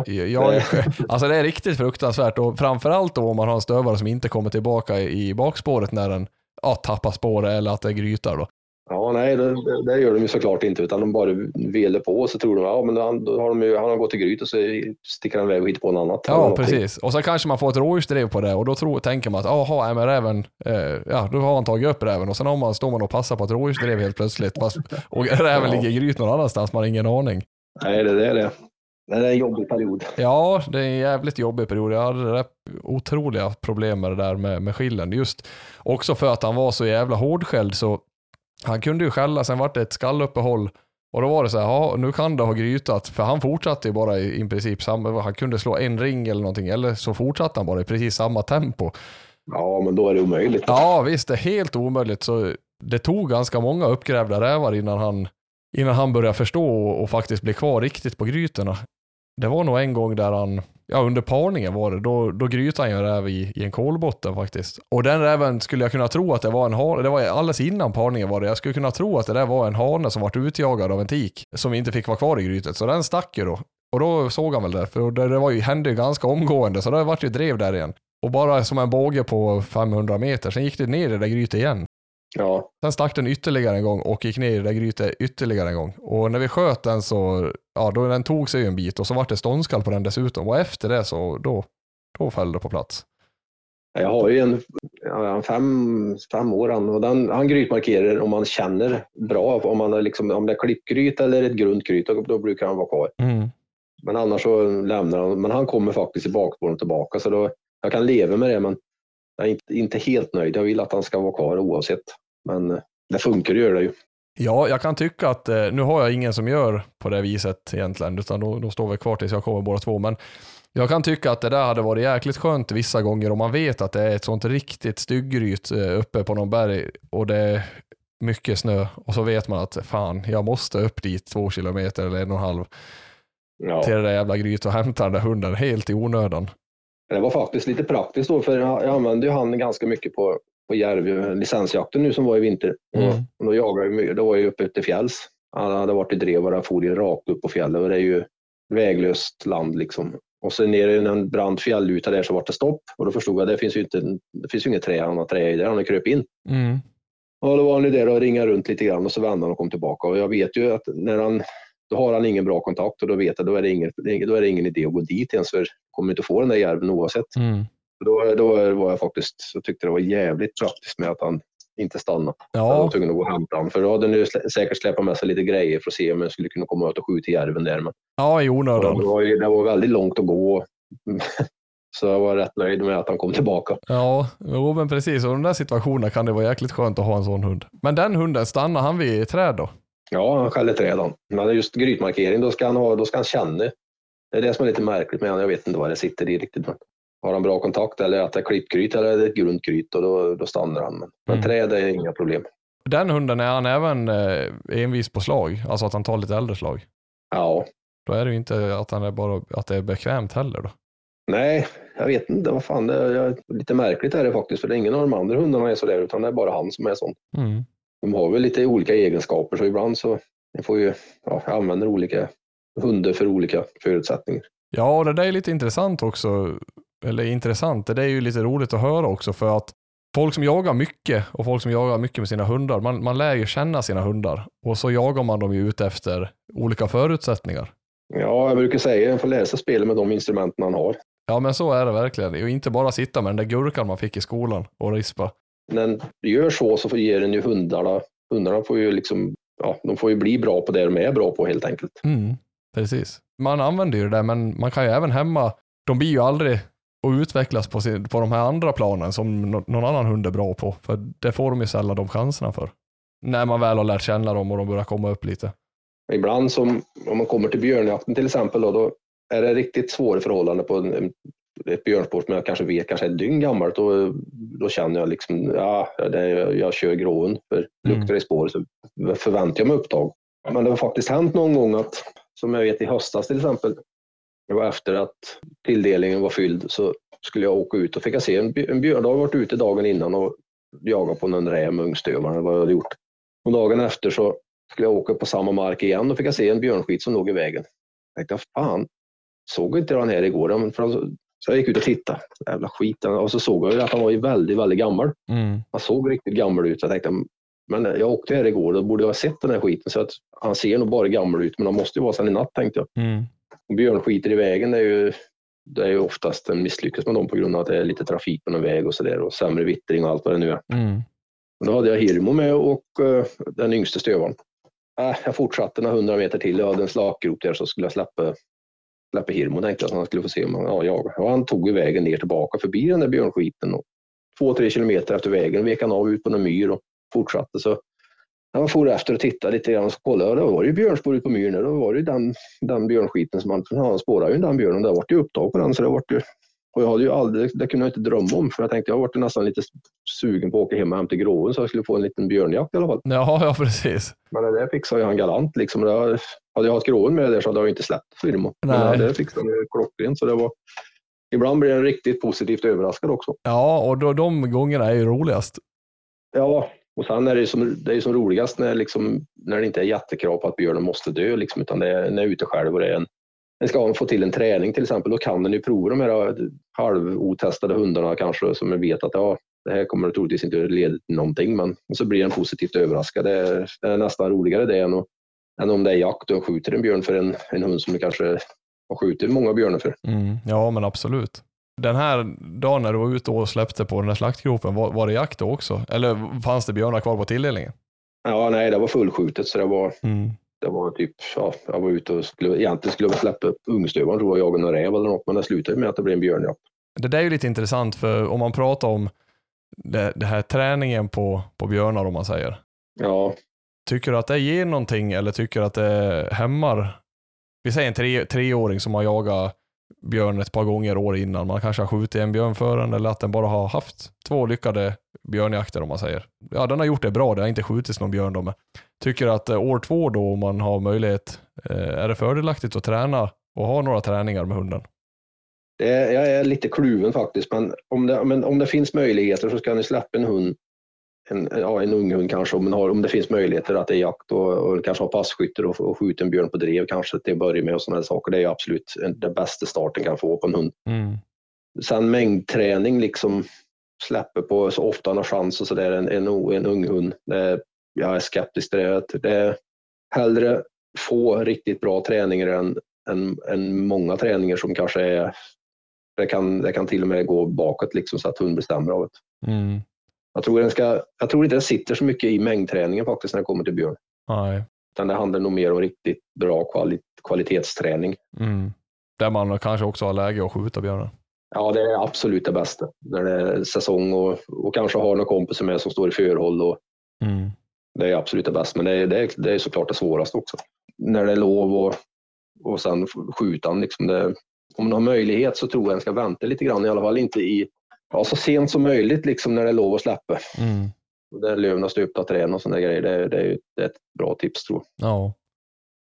ja, Jag, alltså det är riktigt fruktansvärt och framförallt då om man har en stövare som inte kommer tillbaka i bakspåret när den ja, tappar spåret eller att det grytar då. Ja nej, det, det- gör de ju såklart inte utan de bara velar på och så tror de, ja men han- då har de ju, han har gått till gryt och så sticker han iväg och hittar på något annat. Ja, precis. Och så kanske man får ett rådjursdrev på det och då tror, tänker man att jaha, men räven, eh, ja då har han tagit upp räven och sen har man, står man och passar på ett rådjursdrev helt plötsligt fast, och räven Ja. ligger i gryt någon annanstans, man har ingen aning. Nej, det, det är det. Det är en jobbig period. Ja, det är en jävligt jobbig period. Jag hade rätt otroliga problem med det där med, med skillen. Just också för att han var så jävla hårdskälld så han kunde ju skälla, sen vart det ett skalluppehåll och då var det så här, ja nu kan det ha grytat, för han fortsatte ju bara i, i princip samma, han kunde slå en ring eller någonting, eller så fortsatte han bara i precis samma tempo. Ja, men då är det omöjligt. Ja visst, det är helt omöjligt, så det tog ganska många uppgrävda rävar innan han, innan han började förstå och, och faktiskt bli kvar riktigt på grytorna. Det var nog en gång där han, ja under parningen var det, då, då grytade han ju en räv i, i en kolbotten faktiskt. Och den räven skulle jag kunna tro att det var en hane, det var alldeles innan parningen var det, jag skulle kunna tro att det där var en hane som vart utjagad av en tik, som inte fick vara kvar i grytet, så den stack ju då. Och då såg han väl det, för det, det var ju, hände ju ganska omgående, så det vart ju drev där igen. Och bara som en båge på 500 meter, sen gick det ner i det där grytet igen. Ja, Sen stack den ytterligare en gång och gick ner i det där grytet ytterligare en gång. Och när vi sköt den så, ja då den tog sig en bit och så vart det ståndskall på den dessutom. Och efter det så, då, då föll det på plats. Jag har ju en, en fem, fem år han, och den, han grytmarkerar om man känner bra. Om, man är liksom, om det är klippgryt eller ett grunt gryt, då, då brukar han vara kvar. Mm. Men annars så lämnar han. Men han kommer faktiskt i bakspåren tillbaka. Så då, jag kan leva med det, men jag är inte, inte helt nöjd. Jag vill att han ska vara kvar oavsett. Men eh, det funkar gör det ju. Ja, jag kan tycka att, eh, nu har jag ingen som gör på det viset egentligen, utan då, då står vi kvar tills jag kommer båda två. Men Jag kan tycka att det där hade varit jäkligt skönt vissa gånger om man vet att det är ett sånt riktigt styggryt eh, uppe på någon berg och det är mycket snö och så vet man att fan, jag måste upp dit två kilometer eller en och en halv Ja. till det där jävla grytet och hämta den där hunden helt i onödan. Det var faktiskt lite praktiskt då, för jag använde ju han ganska mycket på, på järv, licensjakten nu som var i vinter. Mm. Och då jagade jag, mycket- då var jag uppe till fjälls. Han hade varit i drev och där for rakt upp på fjället och det är ju väglöst land liksom. Och sen ner i en brant fjälluta där så var det stopp och då förstod jag att det finns ju inte, det finns ju inget trä, han har trä i där, han har kröp in. Mm. Och då var han ju där och ringade runt lite grann och så vände han och kom tillbaka. Och jag vet ju att när han, då har han ingen bra kontakt och då vet jag då är det ingen, då är det ingen idé att gå dit ens för kommer inte få den där järven oavsett. Mm. Då, då var jag faktiskt, så tyckte det var jävligt praktiskt med att han inte stannade. Jag var Ja, tvungen att gå och hämta honom för då hade slä- säkert släpat med sig lite grejer för att se om jag skulle kunna komma ut och skjuta järven där. Men ja, i det onödan. var, ju- det var väldigt långt att gå. Så jag var rätt nöjd med att han kom tillbaka. Ja, jo, men precis. Och de där situationerna kan det vara jäkligt skönt att ha en sån hund. Men den hunden, stannar han vid träd då? Ja, han skäller träd han. Men just grytmarkering, då ska han, ha, då ska han känna. Det är det som är lite märkligt med honom. Jag vet inte vad det sitter i riktigt. Men har han bra kontakt eller att det är klippgryt eller ett grunt och då, då stannar han. Men, men Mm. träd är inga problem. Den hunden, är han även eh, envis på slag? Alltså att han tar lite äldre slag? Ja, Då är det ju inte att, han är bara, att det är bekvämt heller då. nej, jag vet inte. Vad fan, det är, lite märkligt är det faktiskt. För det är ingen av de andra hundarna är så där, utan det är bara han som är sån. Mm. De har väl lite olika egenskaper, så ibland så jag får ju, ja, jag använder olika hundar för olika förutsättningar. Ja, det där är lite intressant också. Eller intressant, det är ju lite roligt att höra också för att folk som jagar mycket och folk som jagar mycket med sina hundar, man, man lär ju känna sina hundar och så jagar man dem ju ut efter olika förutsättningar. Ja, jag brukar säga att man får lära sig spela med de instrumenten han har. Ja, men så är det verkligen. Och inte bara sitta med den där gurkan man fick i skolan och rispa. Den gör så så får- ger den ju hundarna, hundarna får ju liksom, ja, de får ju bli bra på det de är bra på helt enkelt. Mm, precis. Man använder ju det där, men man kan ju även hemma, de blir ju aldrig att utvecklas på, sin, på de här andra planen som nå- någon annan hund är bra på. För det får de ju sällan de chanserna för. När man väl har lärt känna dem och de börjar komma upp lite. Ibland som, om man kommer till björnjakten till exempel, då, då är det riktigt svåra förhållanden på en, ett björnspår som jag kanske vet kanske är ett dygn gammalt. Då, då känner jag liksom, ja, det, jag kör gråen. För Mm. luktar det i spår så förväntar jag mig upptag. Men det har faktiskt hänt någon gång att, som jag vet i höstas till exempel, det var efter att tilldelningen var fylld så skulle jag åka ut och fick jag se en, bj- en björn. Då jag varit ute dagen innan och jagat på någon räv med ungstövare eller vad jag hade gjort. Och dagen efter så skulle jag åka på samma mark igen och fick jag se en björnskit som låg i vägen. Jag tänkte, fan, såg inte den här igår? Så jag gick ut och tittade. Jävla skiten. Och så såg jag att han var ju väldigt, väldigt gammal. Mm. Han såg riktigt gammal ut. Jag tänkte, men jag åkte här igår, då borde jag ha sett den här skiten. Så att han ser nog bara gammal ut, men han måste ju vara sen i natt, tänkte jag. Mm. Och björnskiter i vägen, det är ju, det är ju oftast en misslyckas med dem på grund av att det är lite trafik på någon väg och sådär och sämre vittring och allt vad det nu är. Mm. Då hade jag Hirmo med och eh, den yngste stövaren. Äh, jag fortsatte några hundra meter till. Jag hade en slakgrop där så skulle jag släppa, släppa Hirmo tänkte jag så han skulle få se om han ja, jagar. Och han tog ju vägen ner tillbaka förbi den där björnskiten. Och två, tre kilometer efter vägen vek han av ut på någon myr och fortsatte. Så jag for efter och tittade lite grann så kollade jag. Då var det ju björnspår ut på myren. Då var det ju den, den björnskiten som han, han spårade ju den björnen. Det var ju upptag på den så det var ju och jag hade ju aldrig, det kunde jag inte drömma om för jag tänkte jag var nästan lite sugen på att åka hem och hämta gråen så jag skulle få en liten björnjakt i alla fall. Ja, ja, precis. Men det där fixade han galant. Liksom. Det hade jag haft gråen med det där så hade jag inte släppt Firmo. Nej. Men det fixade han ju klockrent. Så det var... Ibland blir jag riktigt positivt överraskad också. Ja, och då, de gångerna är ju roligast. Ja, och sen är det som, det är som roligast när, liksom, när det inte är jättekrav på att björnen måste dö, liksom, utan det är när jag är ute själv och det är en den ska få till en träning till exempel, då kan den ju prova de här eh, halvotestade hundarna kanske som vet att ja, det här kommer troligtvis inte leda till någonting, men så blir den positivt överraskad. Det är, det är nästan roligare det än, och, än om det är jakt och skjuter en björn för en, en hund som du kanske har skjutit många björnar för. Mm. Ja, men absolut. Den här dagen när du var ute och släppte på den där slaktgropen, var, var det jakt då också? Eller fanns det björnar kvar på tilldelningen? Ja, nej, det var fullskjutet så det var, Mm. det var typ, ja, jag var ute och skulle, egentligen skulle jag släppa upp ungstövaren tror jag, jaga någon räv eller något, men det slutade med att det blev en björnjakt. Det där är ju lite intressant, för om man pratar om det, det här träningen på, på björnar, om man säger. Ja, Tycker du att det ger någonting eller tycker du att det hämmar? Vi säger en tre, treåring som har jagat björn ett par gånger år innan. Man kanske har skjutit en björn för den eller att den bara har haft två lyckade björnjakter om man säger. Ja, den har gjort det bra. Det har inte skjutits någon björn då. Men tycker att eh, år två då, om man har möjlighet, eh, är det fördelaktigt att träna och ha några träningar med hunden? Det jag är lite kluven faktiskt, men om det, men om det finns möjligheter så ska ni släppa en hund, en, ja, en ung hund kanske, om, har, om det finns möjligheter att det är jakt och, och kanske ha passkytter och, och skjuta en björn på drev kanske till att börja med och sådana saker. Det är absolut den bästa starten kan få på en hund. Mm. Sen mängdträning, liksom släpper på så ofta han har chans och sådär, en, en, en ung hund. Det, jag är skeptisk till det. Det är hellre få riktigt bra träningar än, än, än många träningar som kanske är det kan, det kan till och med gå bakåt liksom, så att hunden bestämmer av det. Mm. Jag tror, den ska, jag tror inte den sitter så mycket i mängdträningen faktiskt när det kommer till björn. Nej. Utan det handlar nog mer om riktigt bra kvali kvalitetsträning. Mm. Där man kanske också har läge att skjuta björnen. Ja, det är absolut det bästa. När det är säsong och, och kanske har några kompisar med som står i förhåll. Och Mm. det är absolut det bästa, men det är, det är, det är såklart det svåraste också. När det är lov och, och sen skjuta den, liksom det, om man har möjlighet så tror jag den ska vänta lite grann, i alla fall inte i ja, så sent som möjligt liksom när det är lov att släppa. Mm. Där löven har stöpt att träna och sådana grejer, det, det, är ju- ett bra tips tror jag. Ja.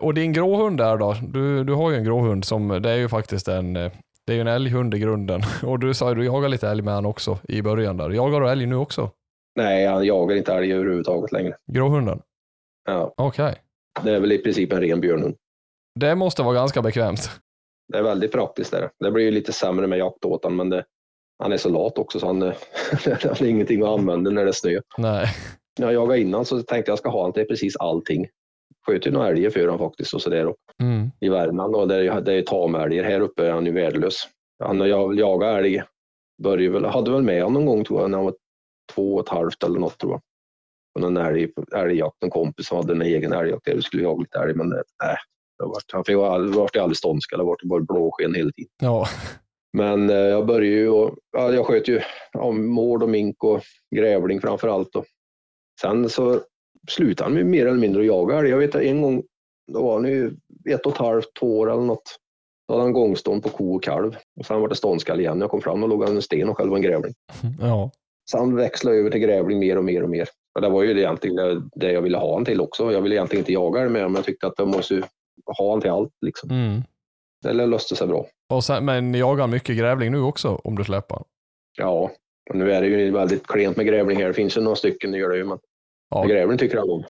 Och din gråhund där då? Du, du har ju en gråhund som, det är ju faktiskt en, det är ju en älghund i grunden. Och du sa ju du jagar lite älg med han också i början där. Jagar du älg nu också? Nej, han jagar inte älg överhuvudtaget längre. Gråhunden? Ja, Okej. det är väl i princip en ren björnhund. Det måste vara ganska bekvämt. Det är väldigt praktiskt. Där. Det blir ju lite sämre med jakt åt honom, men det, han är så lat också så han, han har ingenting att använda när det är snö. Nej. När jag jagade innan så tänkte jag ska ha honom till precis allting. Sköt ju några älgar för honom faktiskt och sådär. Mm. I Värmland och det är, det är tamälgar. Här uppe är han ju värdelös. Han har jag jagat älg. Började väl, hade väl med honom någon gång tror jag när han var två och ett halvt eller något tror jag. På någon älg, älgjakt, en kompis som hade en egen älgjakt där vi skulle jaga lite älg men eh, nej. Det var, han det vart ju aldrig ståndskall, det vart ju bara blåsken hela tiden. Ja. Men eh, jag började ju och, ja, jag sköt ju ja, mård och mink och grävling framför allt. Och. Sen så slutade han mer eller mindre att jaga älg. Jag vet en gång, då var han ju ett och ett halvt, två år eller något. Då hade han gångstånd på ko och kalv. Och sen var det ståndskall igen. Jag kom fram och låg han en sten och själv var en grävling. Ja. Så han växlade över till grävling mer och mer och mer. Och det var ju det egentligen det, det jag ville ha han till också. Jag ville egentligen inte jaga älg med men jag tyckte att jag måste ha han till allt. Liksom. Mm. Det löste sig bra. Och sen, men jagar han mycket grävling nu också om du släpper? Ja, och nu är det ju väldigt klent med grävling här. Det finns ju några stycken, det gör det ju. Men Ja. grävling tycker han om.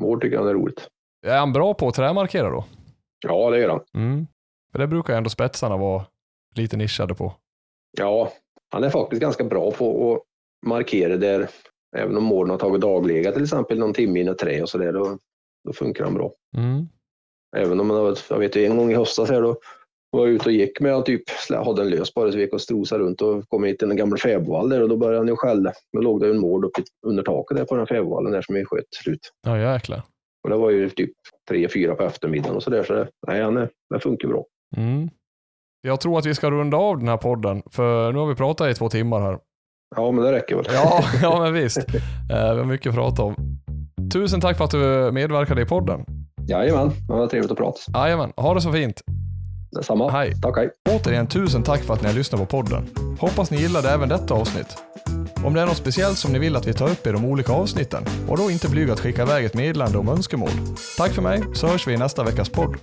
Mård tycker han är roligt. Är han bra på att trämarkera då? Ja, det gör han. Mm. För det brukar ändå spetsarna vara lite nischade på. Ja, han är faktiskt ganska bra på att markera där. Även om mården har tagit dagliga till exempel någon timme in i ett trä och sådär, då, då funkar han bra. Mm. Även om man, har- jag vet en gång i höstas här då var jag ute och gick med han typ, hade en lös bara så vi gick och strosade runt och kom hit till en gammal fäbodvall där och då började han ju skälla. Då låg det en mård uppe under taket där på den fäbodvallen där som vi sköt slut. Ja jäklar. Och det var ju typ tre, fyra på eftermiddagen och sådär. Så det, nej, han är, det funkar bra. Mm. Jag tror att vi ska runda av den här podden, för nu har vi pratat i två timmar här. Ja, men det räcker väl. Ja, ja men visst. Eh, Vi har mycket att prata om. Tusen tack för att du medverkade i podden. Jajamän, det var trevligt att prata. Jajamän, ha det så fint. Detsamma. Hej. Tack, hej. Återigen tusen tack för att ni har lyssnat på podden. Hoppas ni gillade även detta avsnitt. Om det är något speciellt som ni vill att vi tar upp i de olika avsnitten, var då inte blyg att skicka iväg ett meddelande om önskemål. Tack för mig, så hörs vi i nästa veckas podd.